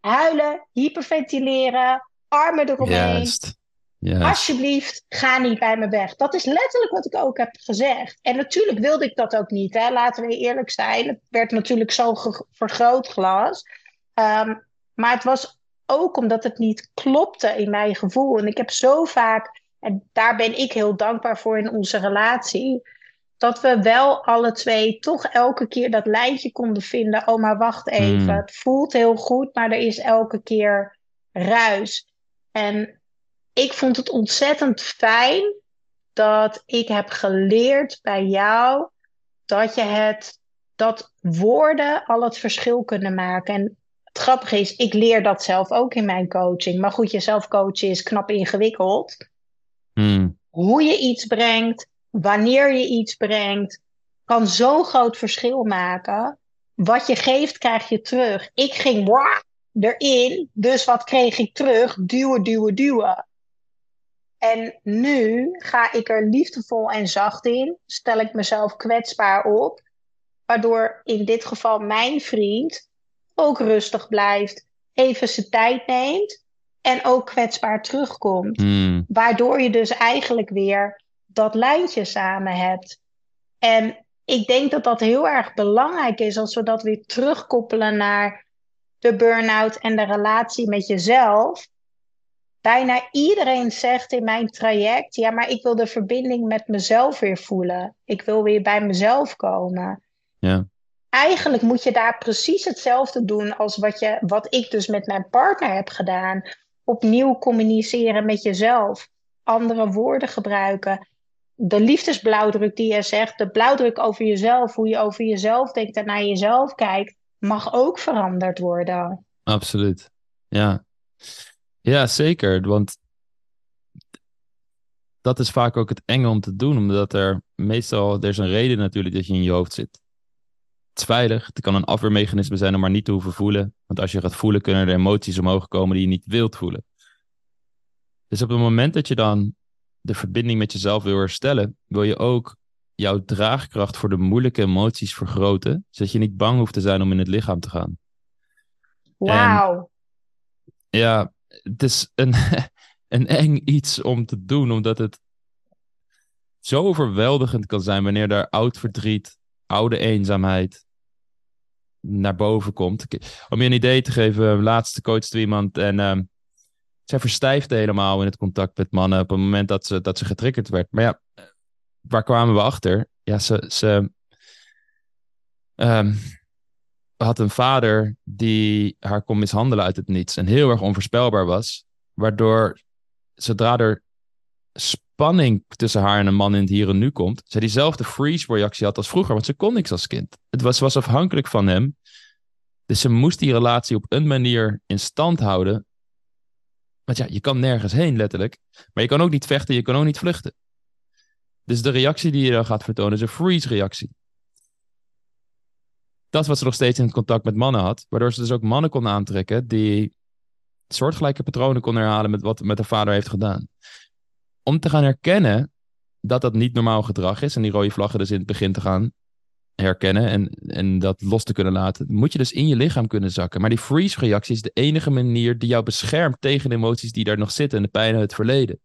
Huilen, hyperventileren, armen eromheen. Juist. Alsjeblieft, ga niet bij me weg. Dat is letterlijk wat ik ook heb gezegd. En natuurlijk wilde ik dat ook niet. Hè? Laten we eerlijk zijn. Het werd natuurlijk zo'n vergrootglas. Um, maar het was ook omdat het niet klopte in mijn gevoel. En ik heb zo vaak, en daar ben ik heel dankbaar voor in onze relatie, dat we wel alle twee toch elke keer dat lijntje konden vinden. Oh, maar wacht even. Hmm. Het voelt heel goed, maar er is elke keer ruis. En ik vond het ontzettend fijn dat ik heb geleerd bij jou dat je het, dat woorden al het verschil kunnen maken. En het grappige is, ik leer dat zelf ook in mijn coaching. Maar goed, jezelf coachen is knap ingewikkeld. Hmm. Hoe je iets brengt, wanneer je iets brengt, kan zo'n groot verschil maken. Wat je geeft, krijg je terug. Ik ging wah, erin, dus wat kreeg ik terug? Duwen, duwen, duwen. En nu ga ik er liefdevol en zacht in, stel ik mezelf kwetsbaar op, waardoor in dit geval mijn vriend ook rustig blijft, even zijn tijd neemt en ook kwetsbaar terugkomt. Hmm. Waardoor je dus eigenlijk weer dat lijntje samen hebt. En ik denk dat dat heel erg belangrijk is als we dat weer terugkoppelen naar de burn-out en de relatie met jezelf. Bijna iedereen zegt in mijn traject: ja, maar ik wil de verbinding met mezelf weer voelen. Ik wil weer bij mezelf komen. Ja. Eigenlijk moet je daar precies hetzelfde doen als wat, je, wat ik dus met mijn partner heb gedaan. Opnieuw communiceren met jezelf. Andere woorden gebruiken de liefdesblauwdruk die je zegt, de blauwdruk over jezelf, hoe je over jezelf denkt en naar jezelf kijkt, mag ook veranderd worden. Absoluut. Ja. Ja, zeker. Want dat is vaak ook het enge om te doen, omdat er meestal, er is een reden natuurlijk dat je in je hoofd zit. Het is veilig, het kan een afweermechanisme zijn om maar niet te hoeven voelen. Want als je gaat voelen, kunnen er emoties omhoog komen die je niet wilt voelen. Dus op het moment dat je dan de verbinding met jezelf wil herstellen, wil je ook jouw draagkracht voor de moeilijke emoties vergroten, zodat je niet bang hoeft te zijn om in het lichaam te gaan. Wauw. Ja, het is een, een eng iets om te doen, omdat het zo overweldigend kan zijn wanneer daar oud verdriet, oude eenzaamheid naar boven komt. Om je een idee te geven, laatste coach iemand en ehm, zij verstijfde helemaal in het contact met mannen op het moment dat ze, dat ze getriggerd werd. Maar ja, waar kwamen we achter? Ja, ze, ze um, had een vader die haar kon mishandelen uit het niets en heel erg onvoorspelbaar was, waardoor zodra er spanning tussen haar en een man in het hier en nu komt, zij diezelfde freeze-reactie had als vroeger, want ze kon niks als kind. Het was, was afhankelijk van hem. Dus ze moest die relatie op een manier in stand houden want ja, je kan nergens heen, letterlijk. Maar je kan ook niet vechten, je kan ook niet vluchten. Dus de reactie die je dan gaat vertonen is een freeze-reactie. Dat wat ze nog steeds in contact met mannen had. Waardoor ze dus ook mannen kon aantrekken die soortgelijke patronen kon herhalen met wat met haar vader heeft gedaan. Om te gaan herkennen dat dat niet normaal gedrag is en die rode vlaggen dus in het begin te gaan herkennen en, en dat los te kunnen laten, moet je dus in je lichaam kunnen zakken. Maar die freeze-reactie is de enige manier die jou beschermt tegen de emoties die daar nog zitten en de pijn uit het verleden.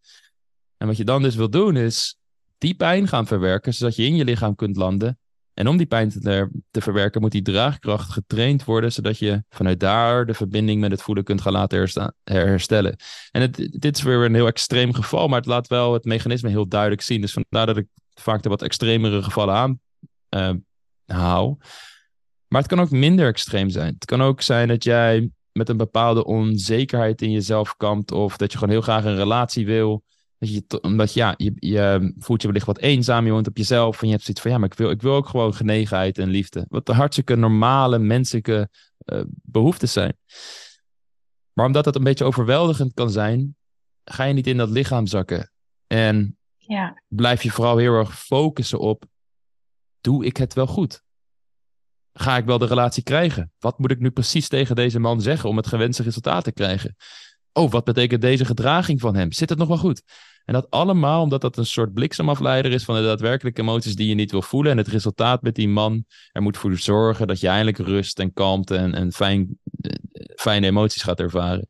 En wat je dan dus wil doen is die pijn gaan verwerken, zodat je in je lichaam kunt landen. En om die pijn te, te verwerken moet die draagkracht getraind worden, zodat je vanuit daar de verbinding met het voelen kunt gaan laten herstellen. En dit is weer een heel extreem geval, maar het laat wel het mechanisme heel duidelijk zien. Dus vandaar dat ik vaak de wat extremere gevallen aan uh. Maar het kan ook minder extreem zijn. Het kan ook zijn dat jij met een bepaalde onzekerheid in jezelf kampt. Of dat je gewoon heel graag een relatie wil. Dat je, omdat ja, je, je voelt je wellicht wat eenzaam. Je woont op jezelf. En je hebt zoiets van ja, maar ik wil, ik wil ook gewoon genegenheid en liefde. Wat de hartstikke normale menselijke uh, behoeftes zijn. Maar omdat dat een beetje overweldigend kan zijn, ga je niet in dat lichaam zakken. En ja. blijf je vooral heel erg focussen op doe ik het wel goed? Ga ik wel de relatie krijgen? Wat moet ik nu precies tegen deze man zeggen om het gewenste resultaat te krijgen? Oh, wat betekent deze gedraging van hem? Zit het nog wel goed? En dat allemaal omdat dat een soort bliksemafleider is van de daadwerkelijke emoties die je niet wil voelen. En het resultaat met die man er moet voor zorgen dat je eindelijk rust en kalmte en, en fijn, eh, fijne emoties gaat ervaren.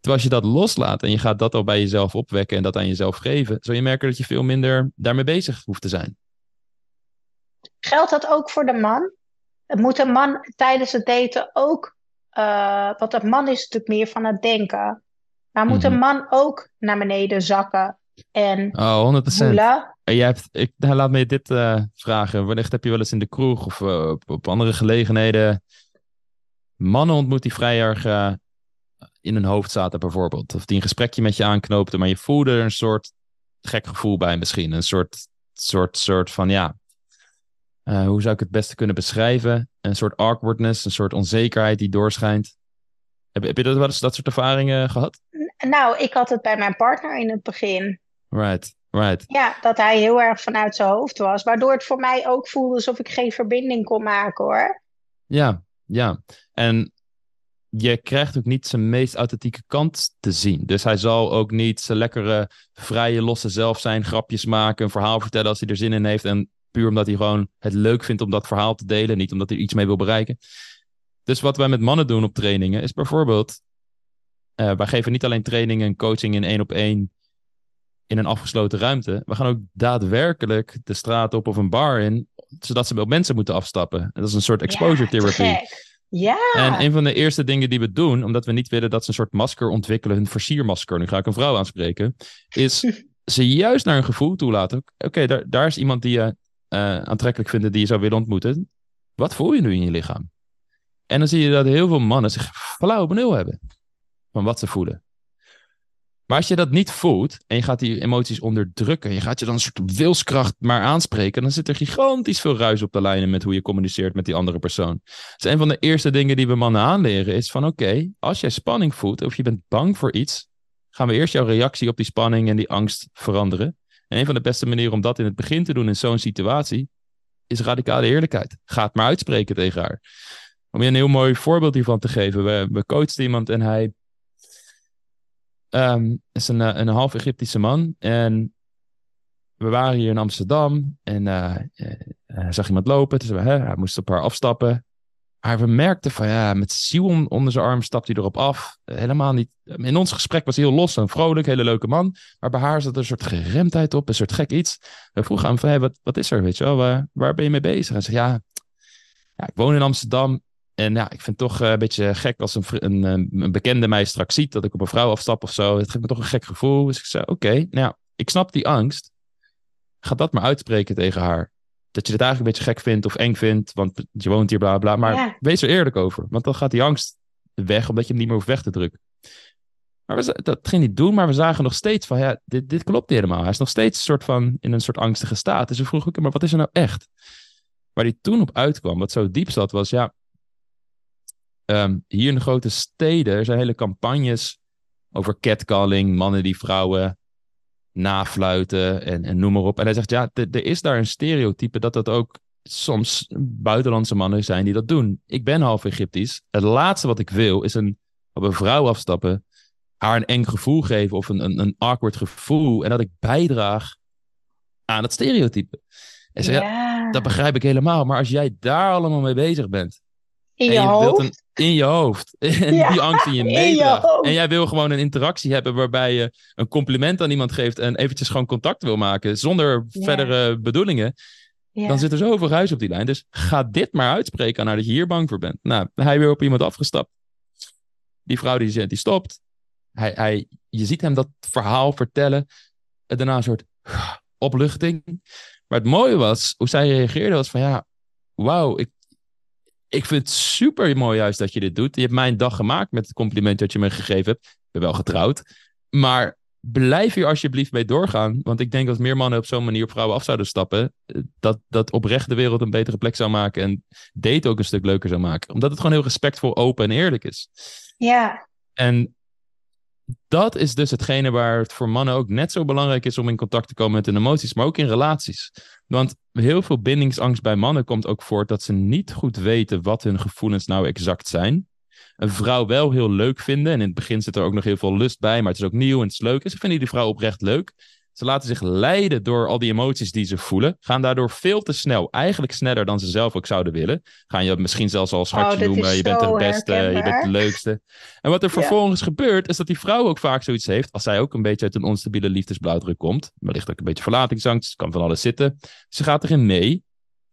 Terwijl als je dat loslaat en je gaat dat al bij jezelf opwekken en dat aan jezelf geven, zul je merken dat je veel minder daarmee bezig hoeft te zijn. Geldt dat ook voor de man? Moet een man tijdens het daten ook, uh, want een man is natuurlijk meer van het denken, maar moet een mhm. man ook naar beneden zakken en oh, 100%. voelen? Jij hebt, ik, nou, laat me dit uh, vragen. Wellicht heb je wel eens in de kroeg of uh, op, op, andere gelegenheden mannen ontmoet die vrij erg uh, in hun hoofd zaten bijvoorbeeld. Of die een gesprekje met je aanknoopten, maar je voelde er een soort gek gevoel bij misschien. Een soort, soort, soort van, ja, hoe zou ik het beste kunnen beschrijven? Een soort awkwardness, een soort onzekerheid die doorschijnt. Heb, heb je dat wel eens dat soort ervaringen gehad? Nou, ik had het bij mijn partner in het begin. Right, right. Ja, dat hij heel erg vanuit zijn hoofd was. Waardoor het voor mij ook voelde alsof ik geen verbinding kon maken hoor. Ja, ja. En je krijgt ook niet zijn meest authentieke kant te zien. Dus hij zal ook niet zijn lekkere, vrije, losse zelf zijn, grapjes maken, een verhaal vertellen als hij er zin in heeft. En puur omdat hij gewoon het leuk vindt om dat verhaal te delen, niet omdat hij iets mee wil bereiken. Dus wat wij met mannen doen op trainingen is bijvoorbeeld, uh, wij geven niet alleen trainingen en coaching in één op één in een afgesloten ruimte. We gaan ook daadwerkelijk de straat op of een bar in, zodat ze wel mensen moeten afstappen. Dat is een soort exposure therapy. Ja. En een van de eerste dingen die we doen, omdat we niet willen dat ze een soort masker ontwikkelen, een versiermasker, nu ga ik een vrouw aanspreken, is ze juist naar een gevoel toelaten. Oké, daar, daar is iemand die je uh, aantrekkelijk vindt, die je zou willen ontmoeten. Wat voel je nu in je lichaam? En dan zie je dat heel veel mannen zich flauw benul hebben van wat ze voelen. Maar als je dat niet voelt en je gaat die emoties onderdrukken, je gaat je dan een soort wilskracht maar aanspreken, dan zit er gigantisch veel ruis op de lijnen met hoe je communiceert met die andere persoon. Dus een van de eerste dingen die we mannen aanleren is van oké, als jij spanning voelt of je bent bang voor iets, gaan we eerst jouw reactie op die spanning en die angst veranderen. En een van de beste manieren om dat in het begin te doen in zo'n situatie is radicale eerlijkheid. Ga het maar uitspreken tegen haar. Om je een heel mooi voorbeeld hiervan te geven. We, we coachten iemand en hij Um, is een, eh, een half Egyptische man. En we waren hier in Amsterdam. En uh, uh, zag iemand lopen. Dus we, hè, hij moest op haar afstappen. Maar we merkten van ja, met ziel onder zijn arm stapt hij erop af. Helemaal niet. In ons gesprek was hij heel los en vrolijk, hele leuke man. Maar bij haar zat er een soort geremdheid op, een soort gek iets. We vroegen aan hem: wat, wat is er? Weet je wel, waar, waar ben je mee bezig? Hij zei: ja, ja, ik woon in Amsterdam. En ja, ik vind het toch eh, een beetje gek als een, een, een, bekende mij straks ziet dat ik op een vrouw afstap of zo. Het geeft me toch een gek gevoel. Dus ik zei, oké, nou ja, ik snap die angst. Ga dat maar uitspreken tegen haar. Dat je het eigenlijk een beetje gek vindt of eng vindt, want je woont hier, bla bla. Maar wees er eerlijk over, want dan gaat die angst weg, omdat je hem niet meer hoeft weg te drukken. Maar we, dat ging niet doen, maar we zagen nog steeds van, ja, dit, dit klopt niet helemaal. Hij is nog steeds een soort van in een soort angstige staat. Dus we vroegen, maar wat is er nou echt? Waar hij toen op uitkwam, wat zo diep zat, was, ja, Ehm, hier in de grote steden er zijn hele campagnes over catcalling, mannen die vrouwen nafluiten en, en noem maar op. En hij zegt, ja, er is daar een stereotype dat dat ook soms buitenlandse mannen zijn die dat doen. Ik ben half Egyptisch. Het laatste wat ik wil is een, op een vrouw afstappen, haar een eng gevoel geven of een, een, een awkward gevoel en dat ik bijdraag aan het stereotype. En zei, ja, dat begrijp ik helemaal. Maar als jij daar allemaal mee bezig bent, in je, hoofd? in je hoofd. En die angst in je meedraagt. En jij wil gewoon een interactie hebben waarbij je een compliment aan iemand geeft en eventjes gewoon contact wil maken zonder verdere bedoelingen. Dan zit er zoveel ruis op die lijn. Dus ga dit maar uitspreken aan haar dat je hier bang voor bent. Nou, hij weer op iemand afgestapt. Die vrouw die, die stopt. Hij, hij, je ziet hem dat verhaal vertellen. En daarna een soort opluchting. Maar het mooie was, hoe zij reageerde, was van ja, wauw, ik, ik vind het super mooi juist dat je dit doet. Je hebt mijn dag gemaakt met het compliment dat je me gegeven hebt. Ik ben wel getrouwd. Maar blijf hier alsjeblieft mee doorgaan. Want ik denk dat meer mannen op zo'n manier op vrouwen af zouden stappen. Dat, dat oprecht de wereld een betere plek zou maken. En date ook een stuk leuker zou maken. Omdat het gewoon heel respectvol, open en eerlijk is. Ja. En dat is dus hetgene waar het voor mannen ook net zo belangrijk is om in contact te komen met hun emoties, maar ook in relaties. Want heel veel bindingsangst bij mannen komt ook voort dat ze niet goed weten wat hun gevoelens nou exact zijn. Een vrouw wel heel leuk vinden en in het begin zit er ook nog heel veel lust bij, maar het is ook nieuw en het is leuk. En ze vinden die vrouw oprecht leuk. Ze laten zich leiden door al die emoties die ze voelen. Gaan daardoor veel te snel, eigenlijk sneller dan ze zelf ook zouden willen. Gaan je misschien zelfs al schatje Oh, noemen. Je bent de beste, je bent de leukste. En wat er vervolgens gebeurt, is dat die vrouw ook vaak zoiets heeft. Als zij ook een beetje uit een onstabiele liefdesblauwdruk komt. Wellicht ook een beetje verlatingsangst. Kan van alles zitten. Ze gaat erin mee.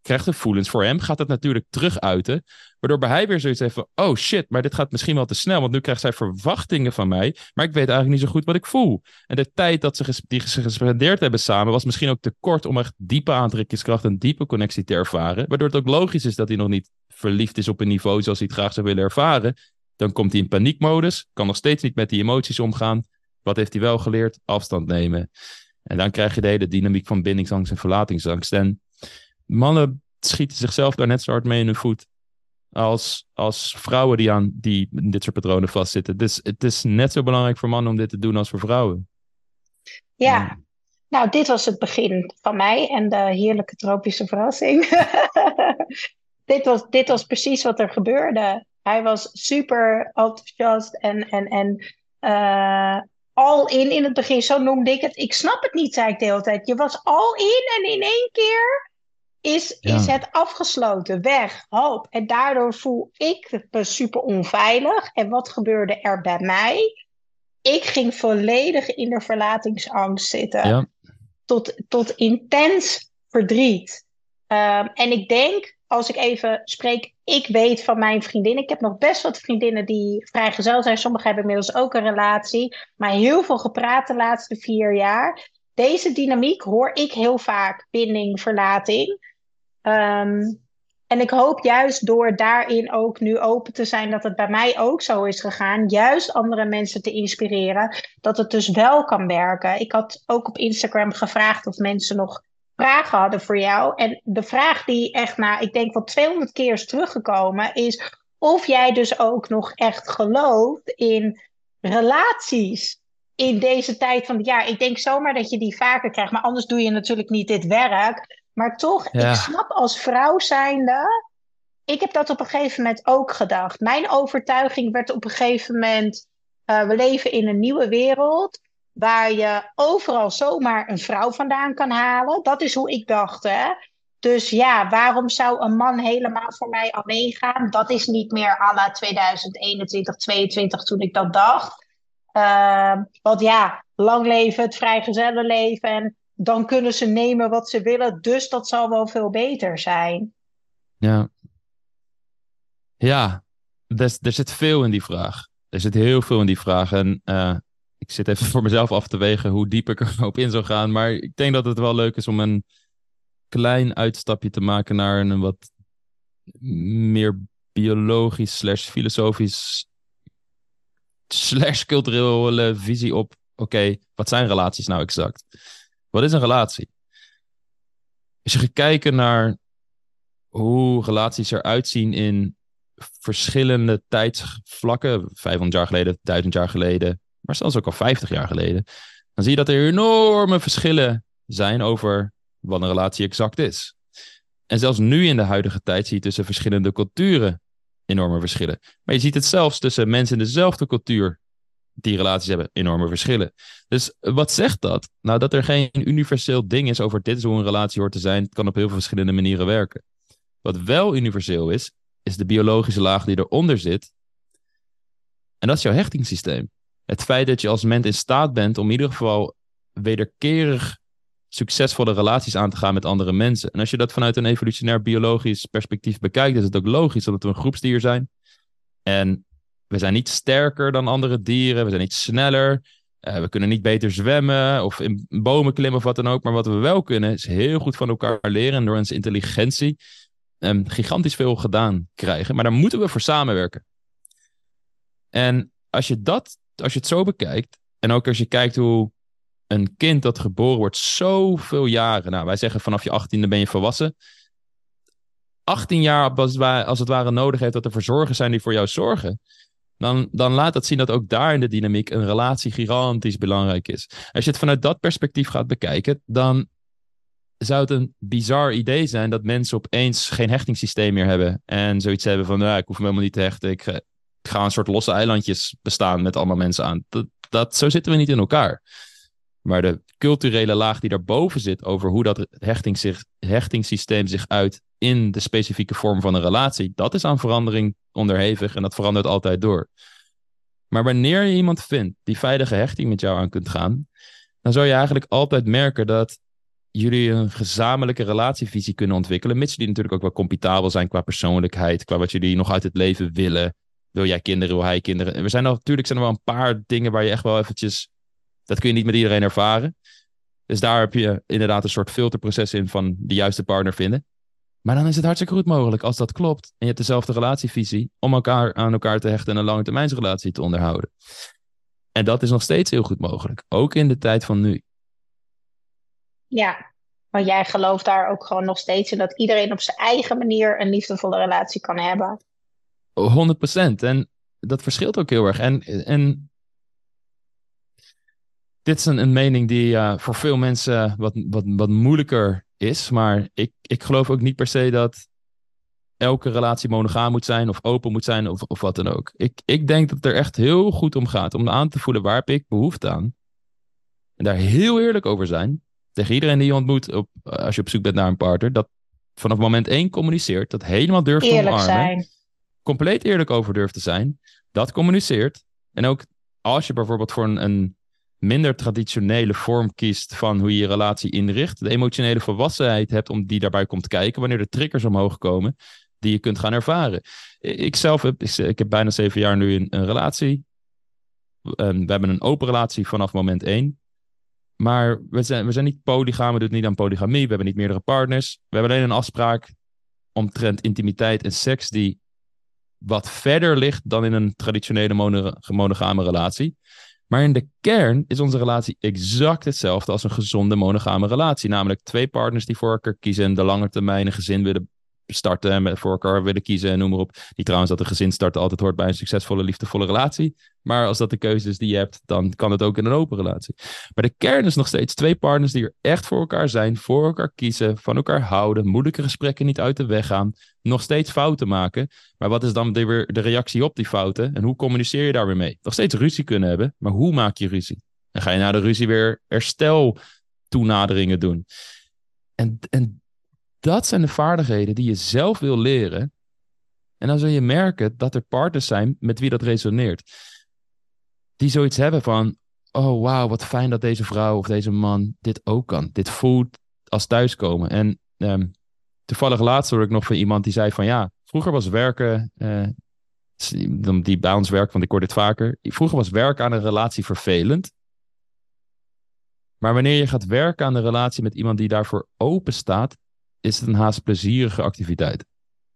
Krijgt gevoelens voor hem. Gaat het natuurlijk terug uiten. Waardoor hij weer zoiets heeft van... Oh shit, maar dit gaat misschien wel te snel. Want nu krijgt zij verwachtingen van mij. Maar ik weet eigenlijk niet zo goed wat ik voel. En de tijd dat ze die ze gespendeerd hebben samen... was misschien ook te kort om echt diepe aantrekkingskracht... en diepe connectie te ervaren. Waardoor het ook logisch is dat hij nog niet verliefd is op een niveau... zoals hij het graag zou willen ervaren. Dan komt hij in paniekmodus. Kan nog steeds niet met die emoties omgaan. Wat heeft hij wel geleerd? Afstand nemen. En dan krijg je de hele dynamiek van bindingsangst en verlatingsangst. En mannen schieten zichzelf daar net zo hard mee in hun voet. Als, als vrouwen die aan die dit soort patronen vastzitten. Dus het is net zo belangrijk voor mannen om dit te doen als voor vrouwen. Ja, nou, dit was het begin van mij en de heerlijke tropische verrassing. dit, was, dit was precies wat er gebeurde. Hij was super enthousiast en, en, en eh, all in in het begin. Zo noemde ik het. Ik snap het niet, zei ik de hele tijd. Je was all in en in één keer is, Ja. is het afgesloten, weg, hoop. En daardoor voel ik me super onveilig. En wat gebeurde er bij mij? Ik ging volledig in de verlatingsangst zitten Ja, tot, tot intens verdriet. Ehm, en ik denk, als ik even spreek, ik weet van mijn vriendinnen. Ik heb nog best wat vriendinnen die vrijgezel zijn. Sommigen hebben inmiddels ook een relatie. Maar heel veel gepraat de laatste vier jaar. Deze dynamiek hoor ik heel vaak. Binding, verlating. Ehm, en ik hoop juist door daarin ook nu open te zijn dat het bij mij ook zo is gegaan. Juist andere mensen te inspireren dat het dus wel kan werken. Ik had ook op Instagram gevraagd of mensen nog vragen hadden voor jou. En de vraag die echt na, ik denk wel 200 keer is teruggekomen, is of jij dus ook nog echt gelooft in relaties in deze tijd van jaar. Ik denk zomaar dat je die vaker krijgt, maar anders doe je natuurlijk niet dit werk. Maar toch, Ja. ik snap als vrouw zijnde, ik heb dat op een gegeven moment ook gedacht. Mijn overtuiging werd op een gegeven moment, eh, we leven in een nieuwe wereld waar je overal zomaar een vrouw vandaan kan halen. Dat is hoe ik dacht, hè. Dus ja, waarom zou een man helemaal voor mij alleen gaan? Dat is niet meer à la 2021, 2022 toen ik dat dacht. Ehm, want ja, lang leven, het vrijgezellenleven. En dan kunnen ze nemen wat ze willen. Dus dat zal wel veel beter zijn. ja. Ja, er, zit veel in die vraag. Er zit heel veel in die vraag. En eh, ik zit even voor mezelf af te wegen hoe diep ik er op in zou gaan. Maar ik denk dat het wel leuk is om een klein uitstapje te maken naar een wat meer biologisch slash filosofisch slash culturele visie op, oké, wat zijn relaties nou exact? Wat is een relatie? Als je gaat kijken naar hoe relaties eruit zien in verschillende tijdsvlakken, 500 jaar geleden, 1000 jaar geleden, maar zelfs ook al 50 jaar geleden, dan zie je dat er enorme verschillen zijn over wat een relatie exact is. En zelfs nu in de huidige tijd zie je tussen verschillende culturen enorme verschillen. Maar je ziet het zelfs tussen mensen in dezelfde cultuur die relaties hebben, enorme verschillen. Dus wat zegt dat? Nou, dat er geen universeel ding is over dit is hoe een relatie hoort te zijn. Het kan op heel veel verschillende manieren werken. Wat wel universeel is, is de biologische laag die eronder zit. En dat is jouw hechtingssysteem. Het feit dat je als mens in staat bent om in ieder geval wederkerig succesvolle relaties aan te gaan met andere mensen. En als je dat vanuit een evolutionair biologisch perspectief bekijkt, is het ook logisch omdat we een groepsdier zijn. En we zijn niet sterker dan andere dieren, we zijn niet sneller, uh, we kunnen niet beter zwemmen of in bomen klimmen of wat dan ook. Maar wat we wel kunnen, is heel goed van elkaar leren en door onze intelligentie um, gigantisch veel gedaan krijgen. Maar daar moeten we voor samenwerken. En als je dat, als je het zo bekijkt, en ook als je kijkt hoe een kind dat geboren wordt zoveel jaren. Nou, wij zeggen vanaf je achttiende ben je volwassen. 18 jaar als het ware nodig heeft dat er verzorgers zijn die voor jou zorgen. Dan, dan laat dat zien dat ook daar in de dynamiek een relatie gigantisch belangrijk is. Als je het vanuit dat perspectief gaat bekijken, dan zou het een bizar idee zijn dat mensen opeens geen hechtingssysteem meer hebben. En zoiets hebben van, nou, ik hoef me helemaal niet te hechten. Ik, ik ga een soort losse eilandjes bestaan met allemaal mensen aan. Dat, dat, zo zitten we niet in elkaar. Maar de culturele laag die daarboven zit over hoe dat hechting zich, hechtingssysteem zich uit in de specifieke vorm van een relatie, dat is aan verandering onderhevig en dat verandert altijd door. Maar wanneer je iemand vindt die veilige hechting met jou aan kunt gaan, dan zou je eigenlijk altijd merken dat jullie een gezamenlijke relatievisie kunnen ontwikkelen, mits jullie natuurlijk ook wel compatibel zijn qua persoonlijkheid, qua wat jullie nog uit het leven willen. Wil jij kinderen, wil hij kinderen? Er zijn natuurlijk zijn er wel een paar dingen waar je echt wel eventjes dat kun je niet met iedereen ervaren. Dus daar heb je inderdaad een soort filterproces in van de juiste partner vinden. Maar dan is het hartstikke goed mogelijk als dat klopt. En je hebt dezelfde relatievisie om elkaar aan elkaar te hechten en een lange termijnsrelatie te onderhouden. En dat is nog steeds heel goed mogelijk. Ook in de tijd van nu. Ja, want jij gelooft daar ook gewoon nog steeds in dat iedereen op zijn eigen manier een liefdevolle relatie kan hebben. 100%. En dat verschilt ook heel erg. En, en dit is een, een mening die uh, voor veel mensen wat, wat, wat moeilijker is. Maar ik, ik geloof ook niet per se dat elke relatie monogaam moet zijn of open moet zijn of, of wat dan ook. Ik, ik denk dat het er echt heel goed om gaat om aan te voelen waar heb ik behoefte aan. En daar heel eerlijk over zijn. Tegen iedereen die je ontmoet op, als je op zoek bent naar een partner. Dat vanaf moment één communiceert. Dat helemaal durft te omarmen. Zijn. Compleet eerlijk over durft te zijn. Dat communiceert. En ook als je bijvoorbeeld voor een, een minder traditionele vorm kiest van hoe je je relatie inricht. De emotionele volwassenheid hebt om die daarbij komt kijken wanneer de triggers omhoog komen die je kunt gaan ervaren. Ik zelf heb, ik heb bijna zeven jaar nu een, een relatie. we hebben een open relatie vanaf moment één. Maar we zijn, we zijn niet polygaam, we doen niet aan polygamie, we hebben niet meerdere partners. We hebben alleen een afspraak omtrent intimiteit en seks die wat verder ligt dan in een traditionele monogame relatie. Maar in de kern is onze relatie exact hetzelfde als een gezonde monogame relatie. Namelijk twee partners die voor elkaar kiezen en de lange termijn een gezin willen starten en voor elkaar willen kiezen en noem maar op. Die trouwens dat een gezin starten altijd hoort bij een succesvolle, liefdevolle relatie. Maar als dat de keuze is die je hebt, dan kan het ook in een open relatie. Maar de kern is nog steeds twee partners die er echt voor elkaar zijn, voor elkaar kiezen, van elkaar houden, moeilijke gesprekken niet uit de weg gaan, nog steeds fouten maken. Maar wat is dan weer de reactie op die fouten en hoe communiceer je daar weer mee? Nog steeds ruzie kunnen hebben, maar hoe maak je ruzie? En ga je na de ruzie weer herstel toenaderingen doen? En, en dat zijn de vaardigheden die je zelf wil leren. En dan zul je merken dat er partners zijn met wie dat resoneert. Die zoiets hebben van: oh wauw, wat fijn dat deze vrouw of deze man dit ook kan. Dit voelt als thuiskomen. En um, toevallig laatst hoorde ik nog van iemand die zei van ja, vroeger was werken, uh, die bij ons want ik hoor dit vaker. Vroeger was werken aan een relatie vervelend. Maar wanneer je gaat werken aan een relatie met iemand die daarvoor open staat, is het een haast plezierige activiteit.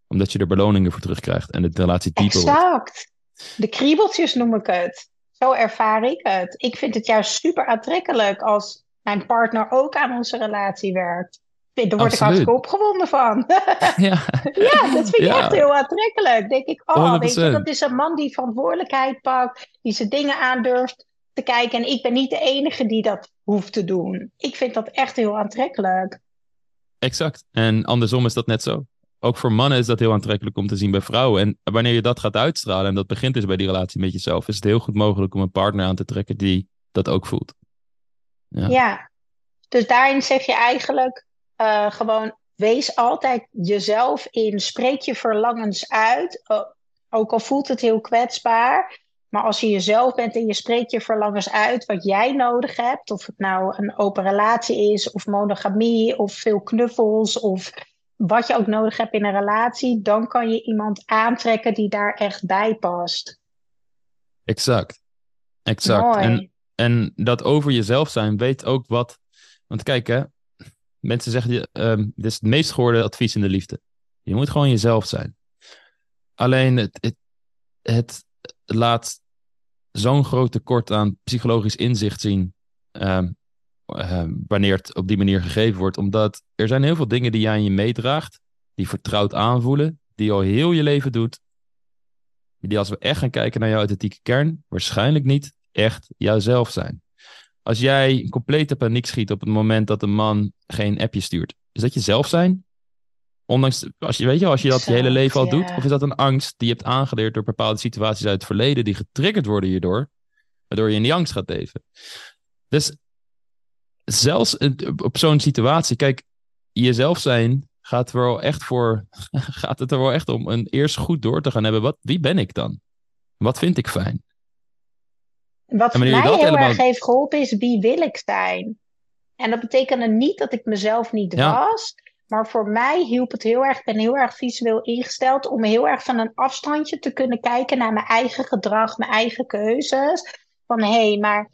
Omdat je er beloningen voor terugkrijgt en de relatie dieper exact. wordt. De kriebeltjes noem ik het. Zo ervaar ik het. Ik vind het juist super aantrekkelijk als mijn partner ook aan onze relatie werkt. Daar word Absoluut. ik hartstikke opgewonden van. ja. ja, dat vind ik echt heel aantrekkelijk. Denk ik, oh, weet je, dat is een man die verantwoordelijkheid pakt, die zijn dingen aandurft te kijken. En ik ben niet de enige die dat hoeft te doen. Ik vind dat echt heel aantrekkelijk. Exact. En andersom is dat net zo. Ook voor mannen is dat heel aantrekkelijk om te zien bij vrouwen. En wanneer je dat gaat uitstralen en dat begint dus bij die relatie met jezelf, is het heel goed mogelijk om een partner aan te trekken die dat ook voelt. Ja, ja. dus daarin zeg je eigenlijk uh, gewoon, wees altijd jezelf in, spreek je verlangens uit, ook al voelt het heel kwetsbaar. Maar als je jezelf bent en je spreekt je verlangens uit wat jij nodig hebt, of het nou een open relatie is, of monogamie, of veel knuffels, of wat je ook nodig hebt in een relatie, dan kan je iemand aantrekken die daar echt bij past. Exact. Exact. En, en dat over jezelf zijn, weet ook wat. Want kijk, hè, mensen zeggen, um, dit is het meest gehoorde advies in de liefde. Je moet gewoon jezelf zijn. Alleen het, het, het laat zo'n groot tekort aan psychologisch inzicht zien. Ehm, ehm, wanneer het op die manier gegeven wordt. Omdat er zijn heel veel dingen die jij aan je meedraagt. Die vertrouwd aanvoelen. Die je al heel je leven doet. Die als we echt gaan kijken naar jouw authentieke kern. Waarschijnlijk niet echt jouzelf zijn. Als jij complete paniek schiet op het moment dat een man geen appje stuurt. Is dat jezelf zijn? Ondanks, als je, weet je, als je dat je hele leven al doet, of is dat een angst die je hebt aangeleerd door bepaalde situaties uit het verleden die getriggerd worden hierdoor, waardoor je in die angst gaat leven. Dus zelfs op zo'n situatie, kijk, jezelf zijn gaat, er wel echt voor, gaat het er wel echt om een eerst goed door te gaan hebben. Wat, wie ben ik dan? Wat vind ik fijn? Wat mij heel helemaal... erg heeft geholpen is wie wil ik zijn? En dat betekende niet dat ik mezelf niet was. Maar voor mij hielp het heel erg, ik ben heel erg visueel ingesteld, om heel erg van een afstandje te kunnen kijken naar mijn eigen gedrag, mijn eigen keuzes. Van hé, hey, maar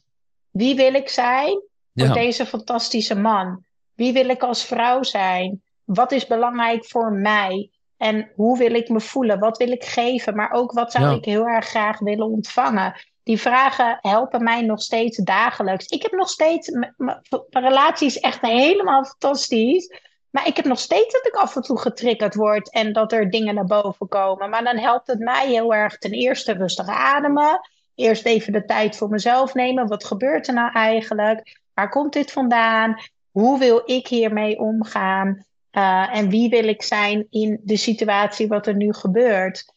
wie wil ik zijn voor deze fantastische man? Wie wil ik als vrouw zijn? Wat is belangrijk voor mij? En hoe wil ik me voelen? Wat wil ik geven? Maar ook wat zou ik heel erg graag willen ontvangen? Die vragen helpen mij nog steeds dagelijks. Ik heb nog steeds, mijn relatie is echt helemaal fantastisch. Maar ik heb nog steeds dat ik af en toe getriggerd word en dat er dingen naar boven komen. Maar dan helpt het mij heel erg ten eerste rustig ademen. Eerst even de tijd voor mezelf nemen. Wat gebeurt er nou eigenlijk? Waar komt dit vandaan? Hoe wil ik hiermee omgaan? Uh, en wie wil ik zijn in de situatie wat er nu gebeurt?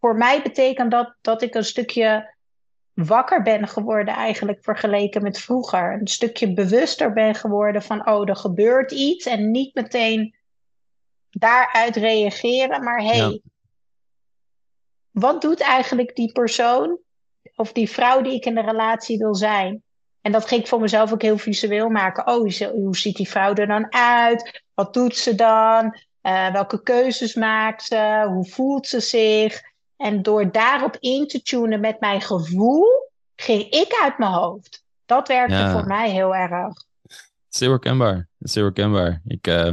Voor mij betekent dat dat ik een stukje wakker ben geworden eigenlijk vergeleken met vroeger. Een stukje bewuster ben geworden van, oh, er gebeurt iets. En niet meteen daaruit reageren, maar hey, wat doet eigenlijk die persoon of die vrouw die ik in de relatie wil zijn? En dat ging ik voor mezelf ook heel visueel maken. Oh, hoe ziet die vrouw er dan uit? Wat doet ze dan? Uh, welke keuzes maakt ze? Hoe voelt ze zich? En door daarop in te tunen met mijn gevoel, ging ik uit mijn hoofd. Dat werkte voor mij heel erg. Zeer herkenbaar. Zeer herkenbaar. Ik uh,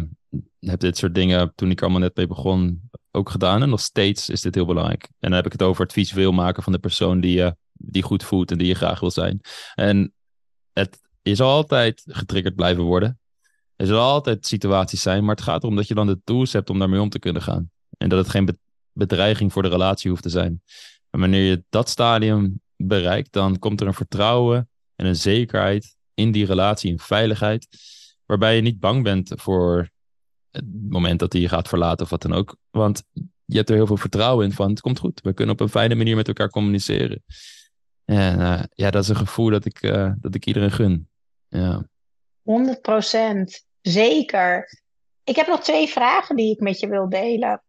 heb dit soort dingen toen ik allemaal net mee begon ook gedaan. En nog steeds is dit heel belangrijk. En dan heb ik het over het visueel maken van de persoon die je die goed voelt en die je graag wil zijn. En het, je zal altijd getriggerd blijven worden. Er zullen altijd situaties zijn, maar het gaat erom dat je dan de tools hebt om daarmee om te kunnen gaan. En dat het geen bedreiging voor de relatie hoeft te zijn. En wanneer je dat stadium bereikt, dan komt er een vertrouwen en een zekerheid in die relatie, een veiligheid, waarbij je niet bang bent voor het moment dat hij je gaat verlaten of wat dan ook. Want je hebt er heel veel vertrouwen in van het komt goed. We kunnen op een fijne manier met elkaar communiceren. En uh, ja, dat is een gevoel dat ik, uh, dat ik iedereen gun. Ja. 100 procent. Zeker. Ik heb nog twee vragen die ik met je wil delen.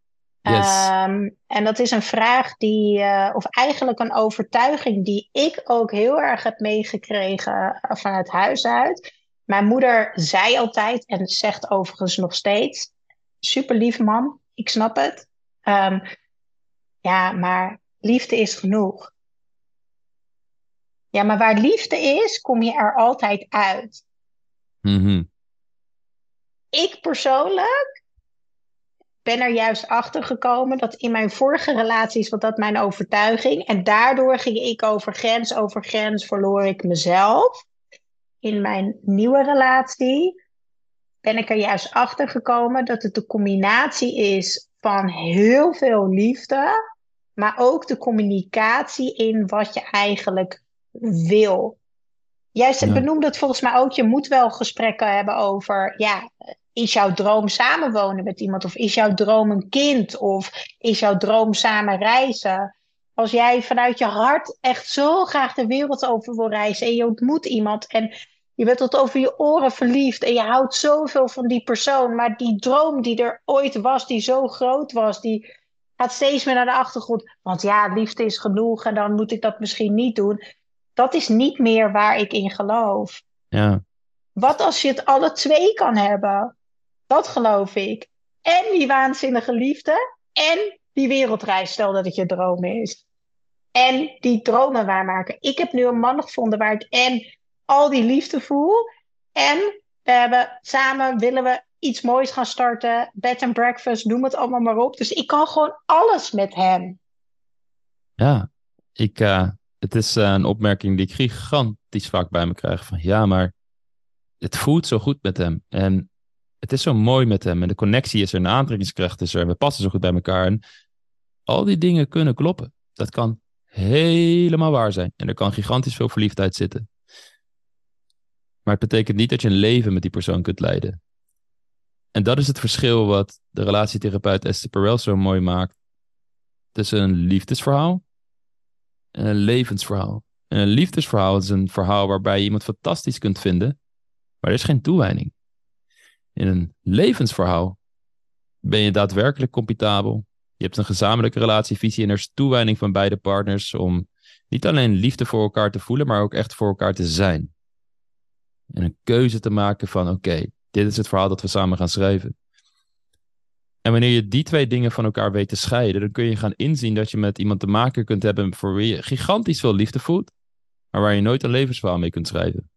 Yes. Um, en dat is een vraag die, uh, of eigenlijk een overtuiging die ik ook heel erg heb meegekregen vanuit huis uit. Mijn moeder zei altijd, en zegt overigens nog steeds: super lief man, ik snap het. Um, ja, maar liefde is genoeg. Ja, maar waar liefde is, kom je er altijd uit. Mm Ik persoonlijk ben er juist achter gekomen dat in mijn vorige relaties was dat mijn overtuiging. En daardoor ging ik over grens, over grens verloor ik mezelf. In mijn nieuwe relatie ben ik er juist achter gekomen dat het de combinatie is van heel veel liefde, maar ook de communicatie in wat je eigenlijk wil. Jij ja. benoemde het volgens mij ook, je moet wel gesprekken hebben over, ja, is jouw droom samenwonen met iemand? Of is jouw droom een kind? Of is jouw droom samen reizen? Als jij vanuit je hart echt zo graag de wereld over wil reizen en je ontmoet iemand en je bent tot over je oren verliefd en je houdt zoveel van die persoon, maar die droom die er ooit was, die zo groot was, die gaat steeds meer naar de achtergrond. Want ja, liefde is genoeg en dan moet ik dat misschien niet doen dat is niet meer waar ik in geloof. Ja. Wat als je het alle twee kan hebben? Dat geloof ik. En die waanzinnige liefde. En die wereldreis, stel dat het je droom is. En die dromen waarmaken. Ik heb nu een man gevonden waar ik en al die liefde voel. En we hebben samen willen we iets moois gaan starten. Bed and breakfast, noem het allemaal maar op. Dus ik kan gewoon alles met hem. Ja, ik, uh, het is eh, een opmerking die ik gigantisch vaak bij me krijg. Van ja, maar het voelt zo goed met hem. En het is zo mooi met hem. En de connectie is er, en de aantrekkingskracht is er. En we passen zo goed bij elkaar. En al die dingen kunnen kloppen. Dat kan helemaal waar zijn. En er kan gigantisch veel verliefdheid zitten. Maar het betekent niet dat je een leven met die persoon kunt leiden. En dat is het verschil wat de relatietherapeut Esther Perel zo mooi maakt. Tussen een liefdesverhaal een levensverhaal. En een liefdesverhaal is een verhaal waarbij je iemand fantastisch kunt vinden. Maar er is geen toewijding. In een levensverhaal ben je daadwerkelijk computabel. Je hebt een gezamenlijke relatievisie en er is toewijding van beide partners om niet alleen liefde voor elkaar te voelen, maar ook echt voor elkaar te zijn. En een keuze te maken van oké, dit is het verhaal dat we samen gaan schrijven. En wanneer je die twee dingen van elkaar weet te scheiden, dan kun je gaan inzien dat je met iemand te maken kunt hebben voor wie je gigantisch veel liefde voelt, maar waar je nooit een levensverhaal mee kunt schrijven.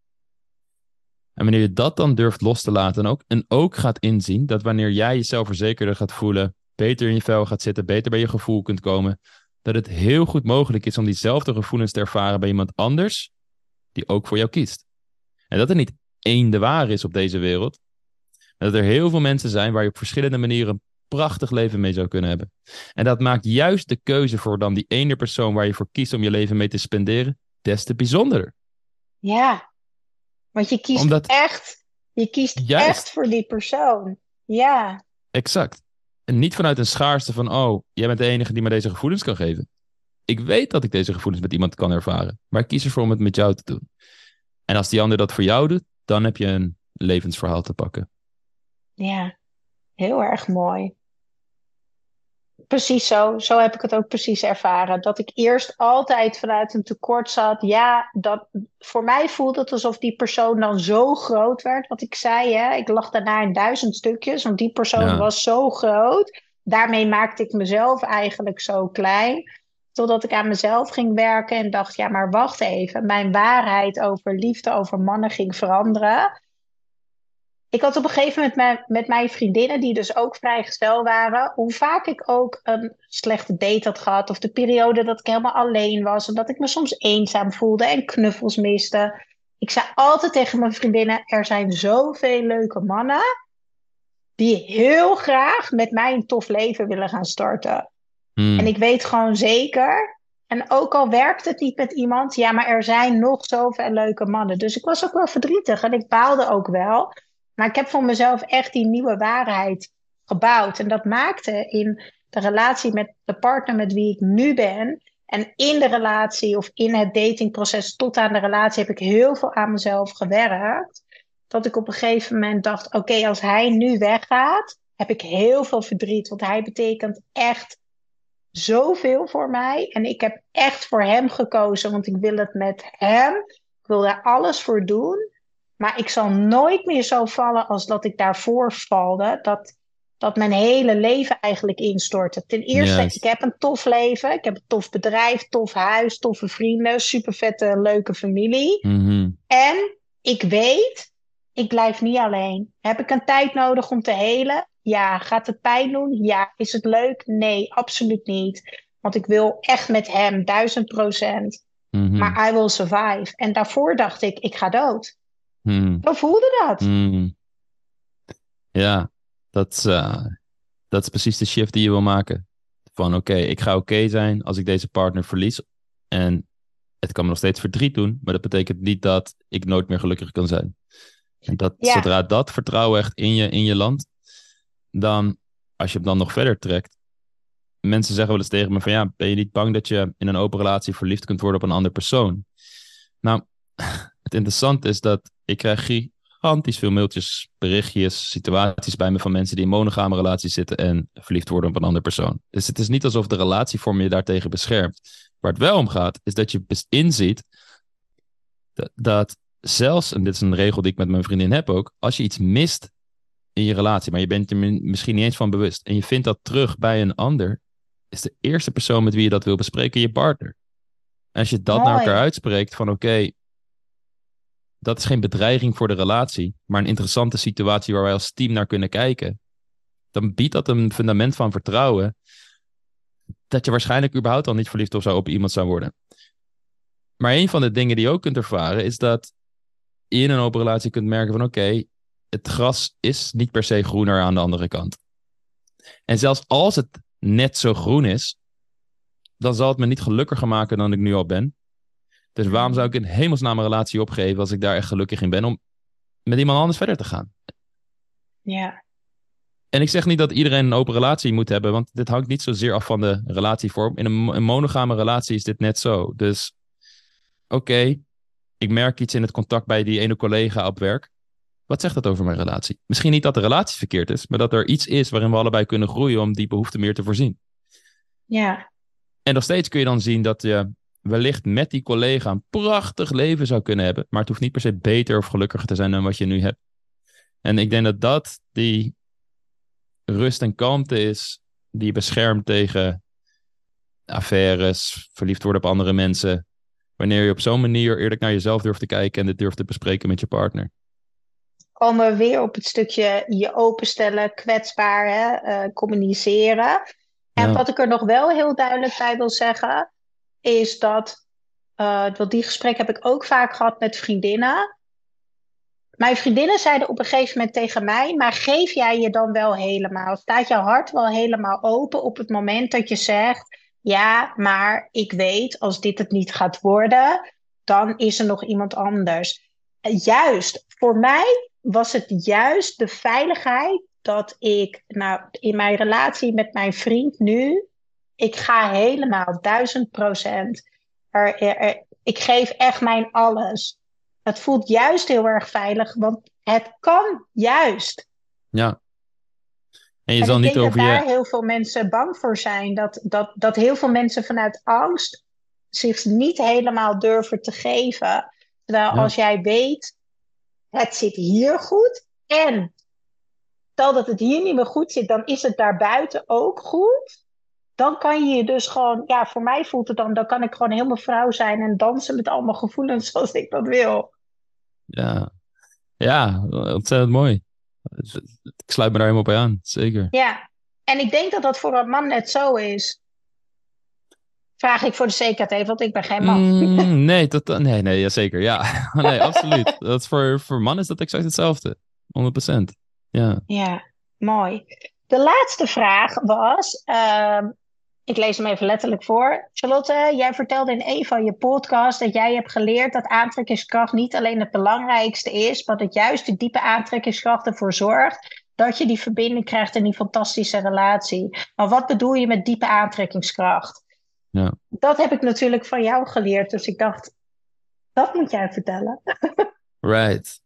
En wanneer je dat dan durft los te laten en ook, en ook gaat inzien dat wanneer jij jezelf verzekerder gaat voelen, beter in je vel gaat zitten, beter bij je gevoel kunt komen, dat het heel goed mogelijk is om diezelfde gevoelens te ervaren bij iemand anders die ook voor jou kiest. En dat er niet één de waar is op deze wereld, maar dat er heel veel mensen zijn waar je op verschillende manieren een prachtig leven mee zou kunnen hebben. En dat maakt juist de keuze voor dan die ene persoon waar je voor kiest om je leven mee te spenderen, des te bijzonderder. Ja, want je kiest Omdat- echt, je kiest Juist. echt voor die persoon. Ja, Exact. En niet vanuit een schaarste van, oh, jij bent de enige die me deze gevoelens kan geven. Ik weet dat ik deze gevoelens met iemand kan ervaren, maar ik kies ervoor om het met jou te doen. En als die ander dat voor jou doet, dan heb je een levensverhaal te pakken. ja, heel erg mooi. Precies zo. Zo heb ik het ook precies ervaren. Dat ik eerst altijd vanuit een tekort zat. Ja, dat, voor mij voelde het alsof die persoon dan zo groot werd. Wat ik zei, hè. Ik lag daarna in duizend stukjes, want die persoon Ja. was zo groot. Daarmee maakte ik mezelf eigenlijk zo klein. Totdat ik aan mezelf ging werken en dacht, ja, maar wacht even. Mijn waarheid over liefde, over mannen ging veranderen. Ik had op een gegeven moment met, met mijn vriendinnen, die dus ook vrijgezel waren, hoe vaak ik ook een slechte date had gehad, of de periode dat ik helemaal alleen was, en dat ik me soms eenzaam voelde en knuffels miste. Ik zei altijd tegen mijn vriendinnen: er zijn zoveel leuke mannen die heel graag met mij een tof leven willen gaan starten. Hmm. En ik weet gewoon zeker. En ook al werkt het niet met iemand, ja, maar er zijn nog zoveel leuke mannen. Dus ik was ook wel verdrietig en ik baalde ook wel. Maar ik heb voor mezelf echt die nieuwe waarheid gebouwd. En dat maakte in de relatie met de partner met wie ik nu ben. En in de relatie of in het datingproces tot aan de relatie heb ik heel veel aan mezelf gewerkt. Dat ik op een gegeven moment dacht: oké, als hij nu weggaat, heb ik heel veel verdriet. Want hij betekent echt zoveel voor mij. En ik heb echt voor hem gekozen, want ik wil het met hem. Ik wil daar alles voor doen. Maar ik zal nooit meer zo vallen als dat ik daarvoor valde. Dat, dat mijn hele leven eigenlijk instortte. Ten eerste, ik heb een tof leven. Ik heb een tof bedrijf, tof huis, toffe vrienden, super vette, leuke familie. Mhm. En ik weet, ik blijf niet alleen. Heb ik een tijd nodig om te helen? Ja. Gaat het pijn doen? Ja. Is het leuk? Nee, absoluut niet. Want ik wil echt met hem, duizend procent. Mhm. Maar I will survive. En daarvoor dacht ik, ik ga dood. Zo voelde dat. Mm. Ja, dat is, eh, dat is precies de shift die je wil maken. Van oké, ik ga oké zijn als ik deze partner verlies. En het kan me nog steeds verdriet doen, maar dat betekent niet dat ik nooit meer gelukkig kan zijn. En dat, Ja. zodra dat vertrouwen echt in je, in je landt, dan, als je hem dan nog verder trekt. Mensen zeggen wel eens tegen me van ja, ben je niet bang dat je in een open relatie verliefd kunt worden op een andere persoon? Nou, het interessante is dat ik krijg gigantisch veel mailtjes, berichtjes, situaties bij me van mensen die in monogame relaties zitten en verliefd worden op een andere persoon. Dus het is niet alsof de relatievorm je daartegen beschermt. Waar het wel om gaat, is dat je inziet dat, dat zelfs, en dit is een regel die ik met mijn vriendin heb ook, als je iets mist in je relatie, maar je bent er mi- misschien niet eens van bewust en je vindt dat terug bij een ander, is de eerste persoon met wie je dat wil bespreken je partner. En als je dat naar elkaar uitspreekt van oké, dat is geen bedreiging voor de relatie, maar een interessante situatie waar wij als team naar kunnen kijken, dan biedt dat een fundament van vertrouwen dat je waarschijnlijk überhaupt al niet verliefd of zo op iemand zou worden. Maar een van de dingen die je ook kunt ervaren is dat je in een open relatie kunt merken van oké, het gras is niet per se groener aan de andere kant. En zelfs als het net zo groen is, dan zal het me niet gelukkiger maken dan ik nu al ben. Dus waarom zou ik in hemelsnaam een relatie opgeven als ik daar echt gelukkig in ben om met iemand anders verder te gaan? Ja. En ik zeg niet dat iedereen een open relatie moet hebben, want dit hangt niet zozeer af van de relatievorm. In een, mo- een monogame relatie is dit net zo. Dus oké, ik merk iets in het contact bij die ene collega op werk. Wat zegt dat over mijn relatie? Misschien niet dat de relatie verkeerd is, maar dat er iets is waarin we allebei kunnen groeien om die behoefte meer te voorzien. Ja. En nog steeds kun je dan zien dat je wellicht met die collega een prachtig leven zou kunnen hebben, maar het hoeft niet per se beter of gelukkiger te zijn dan wat je nu hebt. En ik denk dat dat die rust en kalmte is die je beschermt tegen affaires, verliefd worden op andere mensen. Wanneer je op zo'n manier eerlijk naar jezelf durft te kijken en dit durft te bespreken met je partner. Komen we weer op het stukje je openstellen, kwetsbaar, hè, eh, communiceren. En Ja. wat ik er nog wel heel duidelijk bij wil zeggen, is dat, eh want die gesprek heb ik ook vaak gehad met vriendinnen. Mijn vriendinnen zeiden op een gegeven moment tegen mij, maar geef jij je dan wel helemaal? Staat je hart wel helemaal open op het moment dat je zegt, ja, maar ik weet als dit het niet gaat worden, dan is er nog iemand anders. Eh, Juist, voor mij was het juist de veiligheid dat ik, nou, in mijn relatie met mijn vriend nu, ik ga helemaal duizend procent. Ik geef echt mijn alles. Het voelt juist heel erg veilig, want het kan juist. Ja. En je En zal ik niet denk over dat daar heel veel mensen bang voor zijn. Dat, dat, dat heel veel mensen vanuit angst zich niet helemaal durven te geven. Terwijl Ja. als jij weet, het zit hier goed. En stel dat het hier niet meer goed zit, dan is het daarbuiten ook goed. Dan kan je je dus gewoon, ja, voor mij voelt het dan, dan kan ik gewoon helemaal vrouw zijn en dansen met allemaal gevoelens zoals ik dat wil. Ja. ja, ontzettend mooi. Ik sluit me daar helemaal bij aan, zeker. Ja, en ik denk dat dat voor een man net zo is. Vraag ik voor de zekerheid even, want ik ben geen man. Mm, nee, dat, nee, nee, ja, zeker. Ja, nee, absoluut. Dat voor, voor mannen is dat exact hetzelfde. 100%. Ja. Ja, mooi. De laatste vraag was, ehm, ik lees hem even letterlijk voor. Charlotte, jij vertelde in een van je podcasts dat jij hebt geleerd dat aantrekkingskracht niet alleen het belangrijkste is, maar dat juist die diepe aantrekkingskracht ervoor zorgt dat je die verbinding krijgt in die fantastische relatie. Maar wat bedoel je met diepe aantrekkingskracht? Ja. Dat heb ik natuurlijk van jou geleerd, dus ik dacht, dat moet jij vertellen. Right.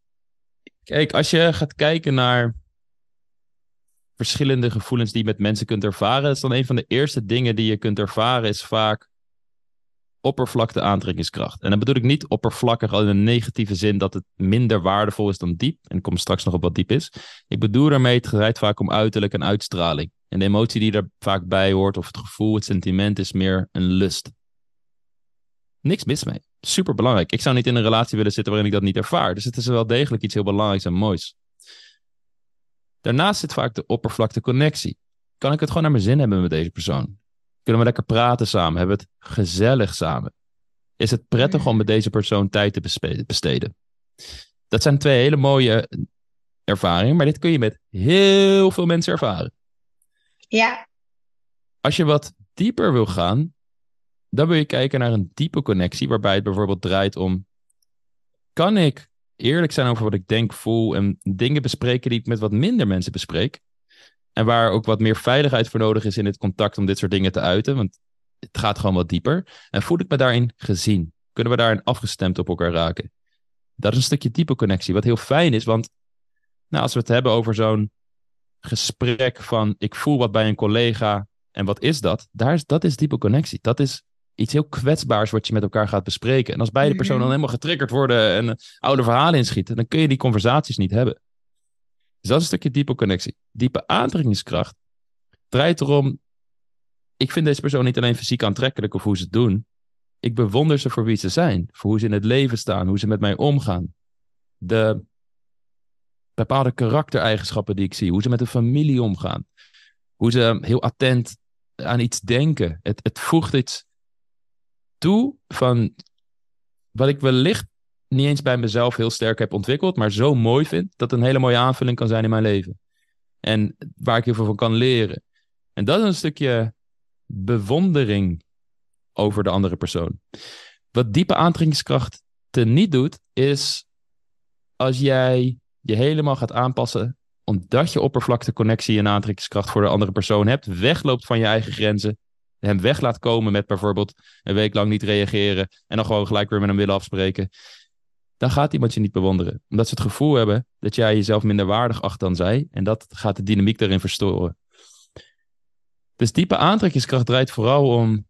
Kijk, als je gaat kijken naar verschillende gevoelens die je met mensen kunt ervaren, is dan een van de eerste dingen die je kunt ervaren, is vaak oppervlakte aantrekkingskracht. En dan bedoel ik niet oppervlakkig in een negatieve zin dat het minder waardevol is dan diep. En ik kom straks nog op wat diep is. Ik bedoel daarmee, het draait vaak om uiterlijk en uitstraling. En de emotie die er vaak bij hoort, of het gevoel, het sentiment, is meer een lust. Niks mis mee. Super belangrijk. Ik zou niet in een relatie willen zitten waarin ik dat niet ervaar. Dus het is wel degelijk iets heel belangrijks en moois. Daarnaast zit vaak de oppervlakte connectie. Kan ik het gewoon naar mijn zin hebben met deze persoon? Kunnen we lekker praten samen? Hebben we het gezellig samen? Is het prettig om met deze persoon tijd te besteden? Dat zijn twee hele mooie ervaringen, maar dit kun je met heel veel mensen ervaren. Ja, Als je wat dieper wil gaan, dan wil je kijken naar een diepe connectie, waarbij het bijvoorbeeld draait om: kan ik eerlijk zijn over wat ik denk, voel en dingen bespreken die ik met wat minder mensen bespreek? En waar ook wat meer veiligheid voor nodig is in het contact om dit soort dingen te uiten, want het gaat gewoon wat dieper. En voel ik me daarin gezien? Kunnen we daarin afgestemd op elkaar raken? Dat is een stukje diepe connectie, wat heel fijn is, want nou, als we het hebben over zo'n gesprek van ik voel wat bij een collega en wat is dat? Daar is, dat is diepe connectie. Dat is iets heel kwetsbaars wat je met elkaar gaat bespreken. En als beide Mhm. personen dan helemaal getriggerd worden en eh, oude verhalen inschieten, dan kun je die conversaties niet hebben. Dus dat is een stukje diepe connectie. Diepe aantrekkingskracht draait erom. Ik vind deze persoon niet alleen fysiek aantrekkelijk of hoe ze het doen. Ik bewonder ze voor wie ze zijn, voor hoe ze in het leven staan, hoe ze met mij omgaan. De bepaalde karaktereigenschappen die ik zie, hoe ze met de familie omgaan, hoe ze heel attent aan iets denken. Het, het voegt iets toe van wat ik wellicht niet eens bij mezelf heel sterk heb ontwikkeld, maar zo mooi vind dat het een hele mooie aanvulling kan zijn in mijn leven. En waar ik heel van kan leren. En dat is een stukje bewondering over de andere persoon. Wat diepe aantrekkingskracht te niet doet, is als jij je helemaal gaat aanpassen, omdat je oppervlakte connectie en aantrekkingskracht voor de andere persoon hebt, wegloopt van je eigen grenzen, hem weg laat komen met bijvoorbeeld een week lang niet reageren en dan gewoon gelijk weer met hem willen afspreken. dan gaat iemand je niet bewonderen. Omdat ze het gevoel hebben dat jij jezelf minder waardig acht dan zij. En dat gaat de dynamiek daarin verstoren. Dus diepe aantrekkingskracht draait vooral om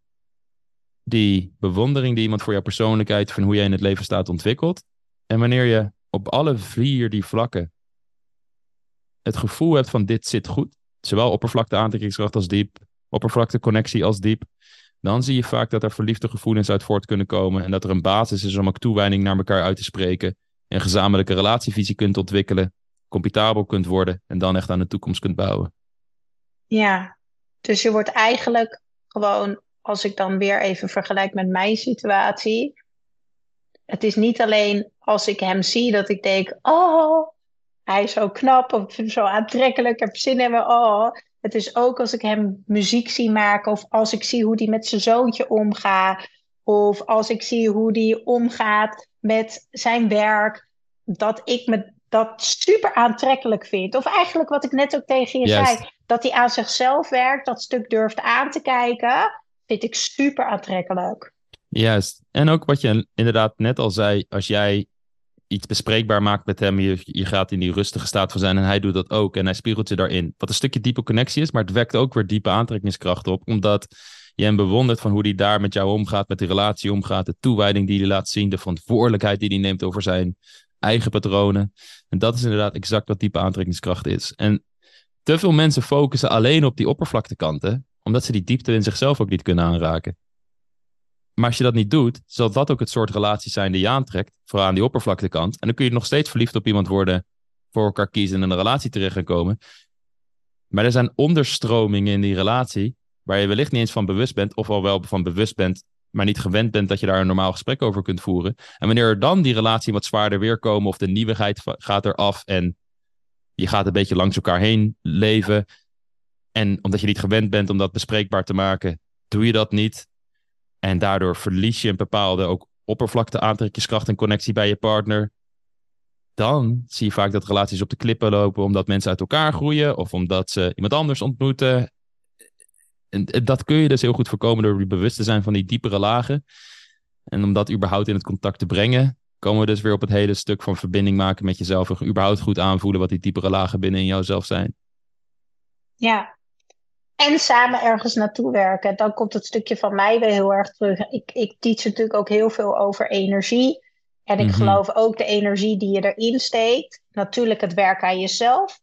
die bewondering die iemand voor jouw persoonlijkheid, van hoe jij in het leven staat, ontwikkelt. En wanneer je op alle vier die vlakken het gevoel hebt van dit zit goed, zowel oppervlakte aantrekkingskracht als diep, oppervlakte connectie als diep, dan zie je vaak dat er verliefde gevoelens uit voort kunnen komen en dat er een basis is om ook toewijding naar elkaar uit te spreken, een gezamenlijke relatievisie kunt ontwikkelen, computabel kunt worden en dan echt aan de toekomst kunt bouwen. Ja, dus je wordt eigenlijk gewoon, als ik dan weer even vergelijk met mijn situatie, het is niet alleen als ik hem zie dat ik denk, oh, hij is zo knap of zo aantrekkelijk, heb zin in hem, oh. Het is ook als ik hem muziek zie maken of als ik zie hoe hij met zijn zoontje omgaat of als ik zie hoe hij omgaat met zijn werk, dat ik me dat super aantrekkelijk vind. Of eigenlijk wat ik net ook tegen je zei, dat hij aan zichzelf werkt, dat stuk durft aan te kijken, vind ik super aantrekkelijk. Juist. En ook wat je inderdaad net al zei, als jij iets bespreekbaar maakt met hem, je, gaat in die rustige staat van zijn en hij doet dat ook en hij spiegelt je daarin. Wat een stukje diepe connectie is, maar het wekt ook weer diepe aantrekkingskracht op, omdat je hem bewondert van hoe hij daar met jou omgaat, met die relatie omgaat, de toewijding die hij laat zien, de verantwoordelijkheid die hij neemt over zijn eigen patronen. En dat is inderdaad exact wat diepe aantrekkingskracht is. En te veel mensen focussen alleen op die oppervlaktekanten, omdat ze die diepte in zichzelf ook niet kunnen aanraken. Maar als je dat niet doet, zal dat ook het soort relatie zijn die je aantrekt, vooral aan die oppervlaktekant. En dan kun je nog steeds verliefd op iemand worden, voor elkaar kiezen en in een relatie terecht gaan komen. Maar er zijn onderstromingen in die relatie, waar je wellicht niet eens van bewust bent, of al wel van bewust bent, maar niet gewend bent dat je daar een normaal gesprek over kunt voeren. En wanneer er dan die relatie wat zwaarder weerkomen, of de nieuwigheid gaat eraf en je gaat een beetje langs elkaar heen leven. En omdat je niet gewend bent om dat bespreekbaar te maken, doe je dat niet. En daardoor verlies je een bepaalde ook oppervlakte, aantrekkingskracht en connectie bij je partner. Dan zie je vaak dat relaties op de klippen lopen omdat mensen uit elkaar groeien of omdat ze iemand anders ontmoeten. En dat kun je dus heel goed voorkomen door je bewust te zijn van die diepere lagen. En om dat überhaupt in het contact te brengen, komen we dus weer op het hele stuk van verbinding maken met jezelf. En überhaupt goed aanvoelen wat die diepere lagen binnen in jouzelf zijn. Ja, en samen ergens naartoe werken. Dan komt het stukje van mij weer heel erg terug. Ik, ik teach natuurlijk ook heel veel over energie. En ik mhm. geloof ook de energie die je erin steekt. Natuurlijk het werk aan jezelf.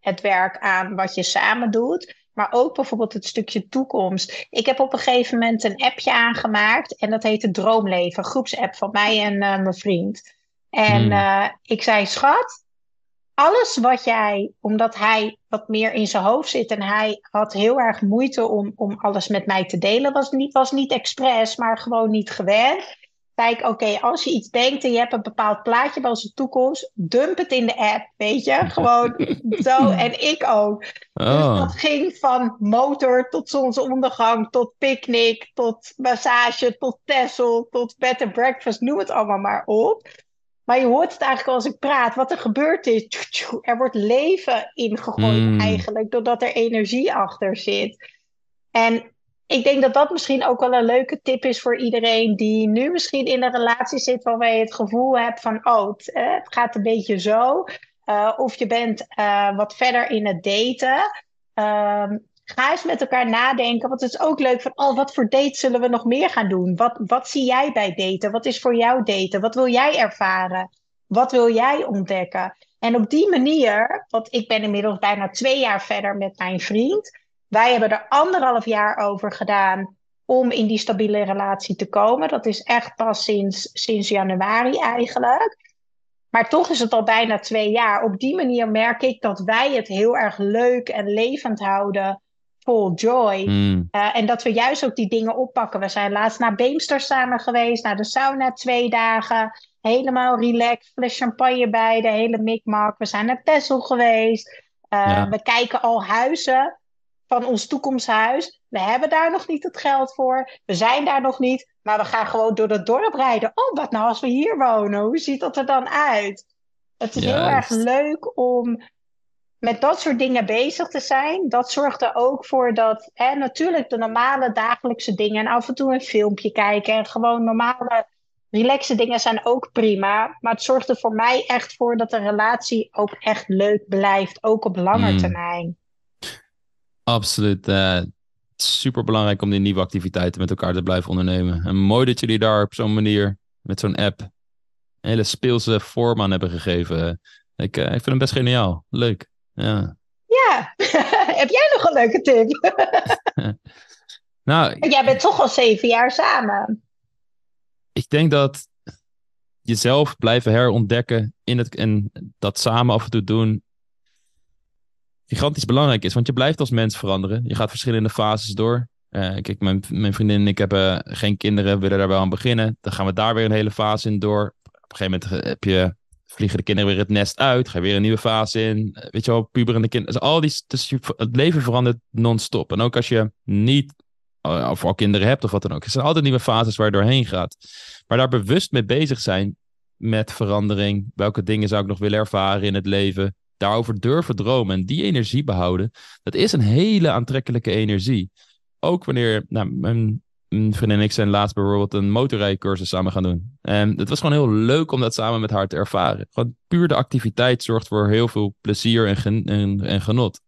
Het werk aan wat je samen doet. Maar ook bijvoorbeeld het stukje toekomst. Ik heb op een gegeven moment een appje aangemaakt. En dat heet de Droomleven. Groepsapp van mij en uh, mijn vriend. En uh, ik zei, schat, alles wat jij, omdat hij wat meer in zijn hoofd zit en hij had heel erg moeite om, om alles met mij te delen, was niet, was niet expres, maar gewoon niet gewend. Kijk, oké, als je iets denkt en je hebt een bepaald plaatje van zijn toekomst, dump het in de app, weet je? Gewoon zo. En ik ook. Dus oh. dat ging van motor tot zonsondergang, tot picknick, tot massage, tot Tessel, tot bed and breakfast, noem het allemaal maar op. Maar je hoort het eigenlijk als ik praat, wat er gebeurd is. Er wordt leven ingegooid mm. eigenlijk, doordat er energie achter zit. En ik denk dat dat misschien ook wel een leuke tip is voor iedereen die nu misschien in een relatie zit waarbij je het gevoel hebt van, oh, het, eh, het gaat een beetje zo. Uh, of je bent uh, wat verder in het daten. Um, ga eens met elkaar nadenken. Want het is ook leuk van, oh, wat voor dates zullen we nog meer gaan doen? Wat, wat zie jij bij daten? Wat is voor jou daten? Wat wil jij ervaren? Wat wil jij ontdekken? En op die manier, want ik ben inmiddels bijna twee jaar verder met mijn vriend. Wij hebben er anderhalf jaar over gedaan om in die stabiele relatie te komen. Dat is echt pas sinds, sinds januari eigenlijk. Maar toch is het al bijna twee jaar. Op die manier merk ik dat wij het heel erg leuk en levend houden vol joy. Hmm. Eh, en dat we juist ook die dingen oppakken. We zijn laatst naar Beemster samen geweest, naar de sauna twee dagen. Helemaal relaxed, fles champagne bij, de hele mikmak. We zijn naar Texel geweest. Uh, We kijken al huizen van ons toekomsthuis. We hebben daar nog niet het geld voor. We zijn daar nog niet. Maar we gaan gewoon door het dorp rijden. Oh, wat nou als we hier wonen? Hoe ziet dat er dan uit? Het is heel erg leuk om met dat soort dingen bezig te zijn, dat zorgt er ook voor dat hè, natuurlijk de normale dagelijkse dingen en af en toe een filmpje kijken en gewoon normale relaxe dingen zijn ook prima. Maar het zorgt er voor mij echt voor dat de relatie ook echt leuk blijft. Ook op lange Mm. termijn. Absoluut. eh super belangrijk om die nieuwe activiteiten met elkaar te blijven ondernemen. En mooi dat jullie daar op zo'n manier, met zo'n app, een hele speelse vorm aan hebben gegeven. Ik, eh, ik vind hem best geniaal. Leuk. Ja. Ja, heb jij nog een leuke tip? Nou, jij bent toch al zeven jaar samen. ik denk dat jezelf blijven herontdekken in het, en dat samen af en toe doen gigantisch belangrijk is. Want je blijft als mens veranderen. Je gaat verschillende fases door. Eh, kijk, mijn, mijn vriendin en ik hebben geen kinderen, willen daar wel aan beginnen. Dan gaan we daar weer een hele fase in door. Op een gegeven moment heb je, vliegen de kinderen weer het nest uit. Ga je weer een nieuwe fase in. Eh, Weet je wel, puberende kinderen. Dus al die, dus het leven verandert non-stop. En ook als je niet eh, of al kinderen hebt of wat dan ook. Er zijn altijd nieuwe fases waar je doorheen gaat. Maar daar bewust mee bezig zijn met verandering. Welke dingen zou ik nog willen ervaren in het leven? Daarover durven dromen en die energie behouden. Dat is een hele aantrekkelijke energie. Ook wanneer nou, mijn, mijn vriendin en ik zijn laatst bijvoorbeeld een motorrijcursus samen gaan doen. En het was gewoon heel leuk om dat samen met haar te ervaren. Gewoon puur de activiteit zorgt voor heel veel plezier en, gen- en, en genot.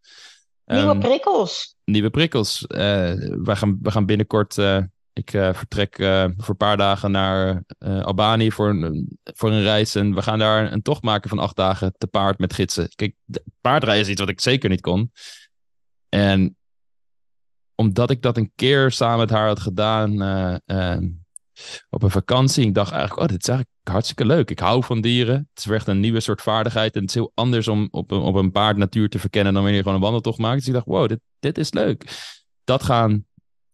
Nieuwe Ehm, prikkels. nieuwe prikkels. Wij, gaan, we gaan binnenkort. eh, ik eh, vertrek voor een paar dagen naar Albanië voor een, voor een reis. En we gaan daar een tocht maken van acht dagen te paard met gidsen. Kijk, de- paardrijden is iets wat ik zeker niet kon. En omdat ik dat een keer samen met haar had gedaan eh, eh, op een vakantie. Ik dacht eigenlijk, oh, dit is eigenlijk hartstikke leuk. Ik hou van dieren. Het is echt een nieuwe soort vaardigheid. En het is heel anders om op een, op een paard natuur te verkennen dan wanneer je gewoon een wandeltocht maakt. Dus ik dacht, wow, dit, dit is leuk. Dat gaan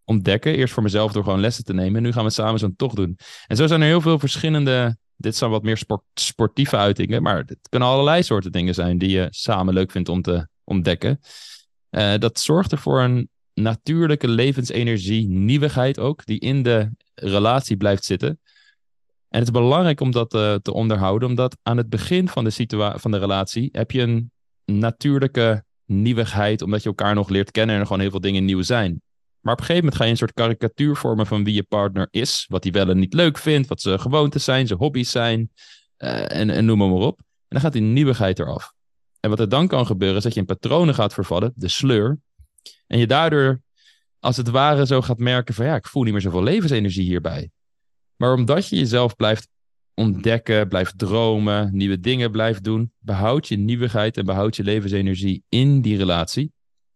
ontdekken. Eerst voor mezelf door gewoon lessen te nemen. En nu gaan we samen zo'n tocht doen. En zo zijn er heel veel verschillende... Dit zijn wat meer sport, sportieve uitingen. Maar het kunnen allerlei soorten dingen zijn die je samen leuk vindt om te ontdekken. Eh, dat zorgt er voor een natuurlijke levensenergie, nieuwigheid ook, die in de relatie blijft zitten. En het is belangrijk om dat eh, te onderhouden, omdat aan het begin van de, van de relatie heb je een natuurlijke nieuwigheid, omdat je elkaar nog leert kennen en er gewoon heel veel dingen nieuw zijn. Maar op een gegeven moment ga je een soort karikatuur vormen van wie je partner is, wat hij wel en niet leuk vindt, wat zijn gewoontes zijn, zijn hobby's zijn, eh, en, en noem maar op. En dan gaat die nieuwigheid eraf. En wat er dan kan gebeuren, is dat je in patronen gaat vervallen, de sleur, en je daardoor als het ware zo gaat merken van ja, ik voel niet meer zoveel levensenergie hierbij. Maar omdat je jezelf blijft ontdekken, blijft dromen, nieuwe dingen blijft doen, behoud je nieuwigheid en behoud je levensenergie in die relatie.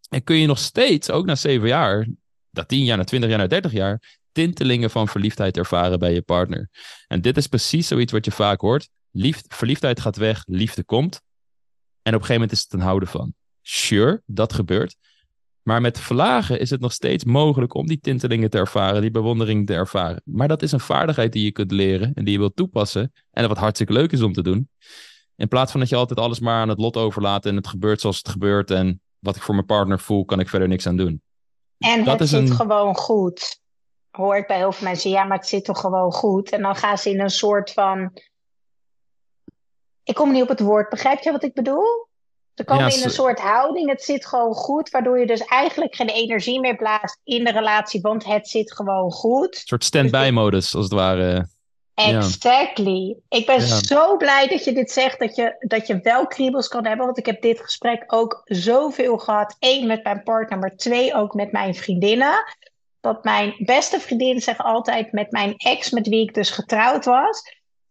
En kun je nog steeds, ook na zeven jaar, na tien jaar, na twintig jaar, na dertig jaar, tintelingen van verliefdheid ervaren bij je partner. En dit is precies zoiets wat je vaak hoort. Lief, verliefdheid gaat weg, liefde komt. En op een gegeven moment is het een houden van. Sure, dat gebeurt. Maar met vlagen is het nog steeds mogelijk om die tintelingen te ervaren, die bewondering te ervaren. Maar dat is een vaardigheid die je kunt leren en die je wilt toepassen. En wat hartstikke leuk is om te doen. In plaats van dat je altijd alles maar aan het lot overlaat en het gebeurt zoals het gebeurt. En wat ik voor mijn partner voel, kan ik verder niks aan doen. En dat het is zit een- gewoon goed. Hoor ik bij heel veel mensen, ja, maar het zit toch gewoon goed. En dan gaan ze in een soort van. Ik kom niet op het woord, begrijp je wat ik bedoel? Ze komen Ja, in een soort houding, het zit gewoon goed, waardoor je dus eigenlijk geen energie meer blaast in de relatie, want het zit gewoon goed. Een soort stand-by modus, als het ware. Ja. Exactly. Ik ben Ja. zo blij dat je dit zegt, dat je, dat je wel kriebels kan hebben. Want ik heb dit gesprek ook zoveel gehad. Eén, met mijn partner, maar twee, ook met mijn vriendinnen. Dat mijn beste vriendin zegt altijd met mijn ex, met wie ik dus getrouwd was.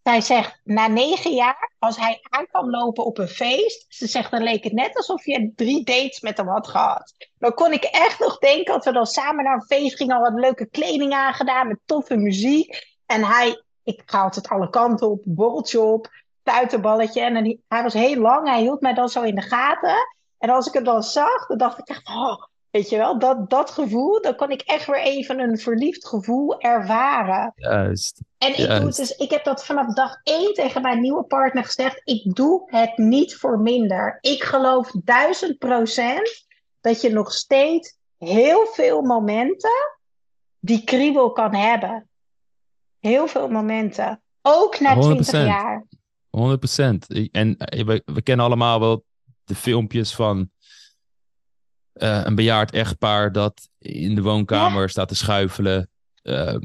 Zij zegt, na negen jaar, als hij aan kwam lopen op een feest. Ze zegt, dan leek het net alsof je drie dates met hem had gehad. Dan kon ik echt nog denken, dat we dan samen naar een feest gingen. Al wat leuke kleding aangedaan, met toffe muziek. En hij ik ga altijd alle kanten op, borreltje op, stuiterballetje. En dan, hij was heel lang, hij hield mij dan zo in de gaten. En als ik hem dan zag, dan dacht ik echt, oh, weet je wel, dat, dat gevoel, dan kon ik echt weer even een verliefd gevoel ervaren. Juist. En ik, doe het dus, ik heb dat vanaf dag één tegen mijn nieuwe partner gezegd, ik doe het niet voor minder. Ik geloof duizend procent dat je nog steeds heel veel momenten die kriebel kan hebben. Heel veel momenten. Ook na 20 100%. jaar. 100%. En eh, we, we kennen allemaal wel de filmpjes van eh, een bejaard echtpaar dat in de woonkamer staat te schuifelen. Eh,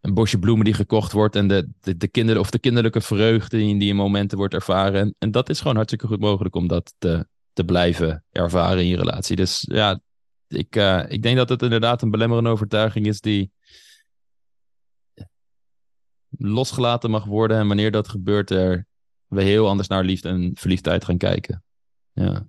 een bosje bloemen die gekocht wordt en de, de, de kinderen of de kinderlijke vreugde die, die in momenten wordt ervaren. En, en dat is gewoon hartstikke goed mogelijk om dat te, te blijven ervaren in je relatie. Dus ja, ik, uh, ik denk dat het inderdaad een belemmerende overtuiging is die losgelaten mag worden. En wanneer dat gebeurt, er we heel anders naar liefde en verliefdheid gaan kijken. Ja.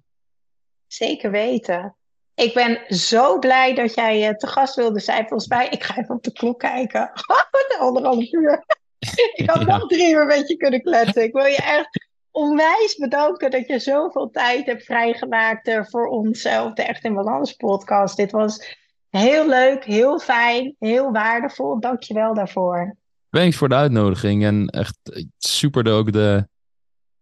Zeker weten. Ik ben zo blij dat jij uh, te gast wilde zijn. Volgens mij, ik ga even op de klok kijken. de anderhalf uur. ik had nog drie uur met je kunnen kletsen. Ik wil je echt onwijs bedanken dat je zoveel tijd hebt vrijgemaakt uh, voor ons uh, op de Echt in Balans podcast. Dit was heel leuk, heel fijn, heel waardevol. Dank je wel daarvoor. Thanks voor de uitnodiging. En echt super ook de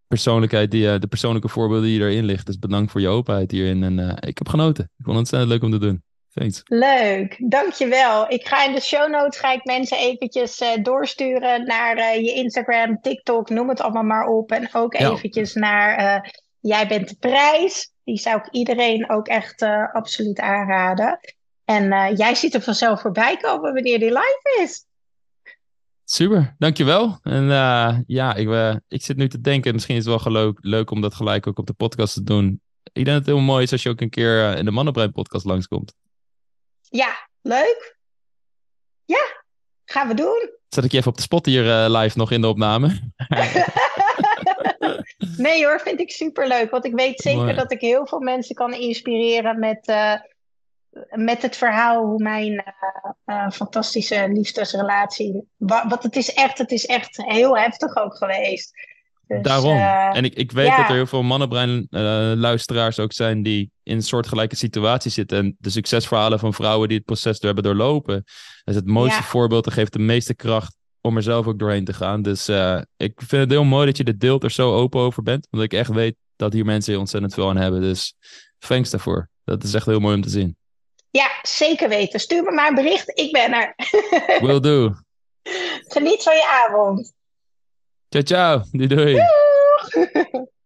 persoonlijkheid, die, de persoonlijke voorbeelden die erin ligt. Dus bedankt voor je openheid hierin. En uh, ik heb genoten. Ik vond het ontzettend leuk om te doen. Thanks. Leuk, dankjewel. Ik ga in de show notes ga ik mensen eventjes uh, doorsturen naar je Instagram, TikTok, noem het allemaal maar op. En ook ja. eventjes naar Jij bent de prijs. Die zou ik iedereen ook echt absoluut aanraden. En jij ziet er vanzelf voorbij komen wanneer die live is. Super, dankjewel. En uh, ja, ik, uh, ik zit nu te denken, misschien is het wel leuk, leuk om dat gelijk ook op de podcast te doen. Ik denk dat het heel mooi is als je ook een keer uh, in de Mannenbrein podcast langskomt. Ja, leuk. Ja, gaan we doen. Zet ik je even op de spot hier live nog in de opname? nee hoor, vind ik super leuk. Want ik weet zeker mooi. dat ik heel veel mensen kan inspireren met met het verhaal hoe mijn uh, uh, fantastische liefdesrelatie. Wat, wat, het is echt, het is echt heel heftig ook geweest. Dus, Daarom. Uh, en ik, ik weet ja. dat er heel veel mannenbrein-luisteraars ook zijn die in een soortgelijke situatie zitten. En de succesverhalen van vrouwen die het proces door hebben doorlopen. Dat is het mooiste ja. voorbeeld. Dat geeft de meeste kracht om er zelf ook doorheen te gaan. Dus ik vind het heel mooi dat je dit deelt, er zo open over bent. Omdat ik echt weet dat hier mensen ontzettend veel aan hebben. Dus thanks daarvoor. Dat is echt heel mooi om te zien. Ja, zeker weten. Stuur me maar een bericht. Ik ben er. Will do. Geniet van je avond. Ciao, ciao. Doei, doei. Doeg.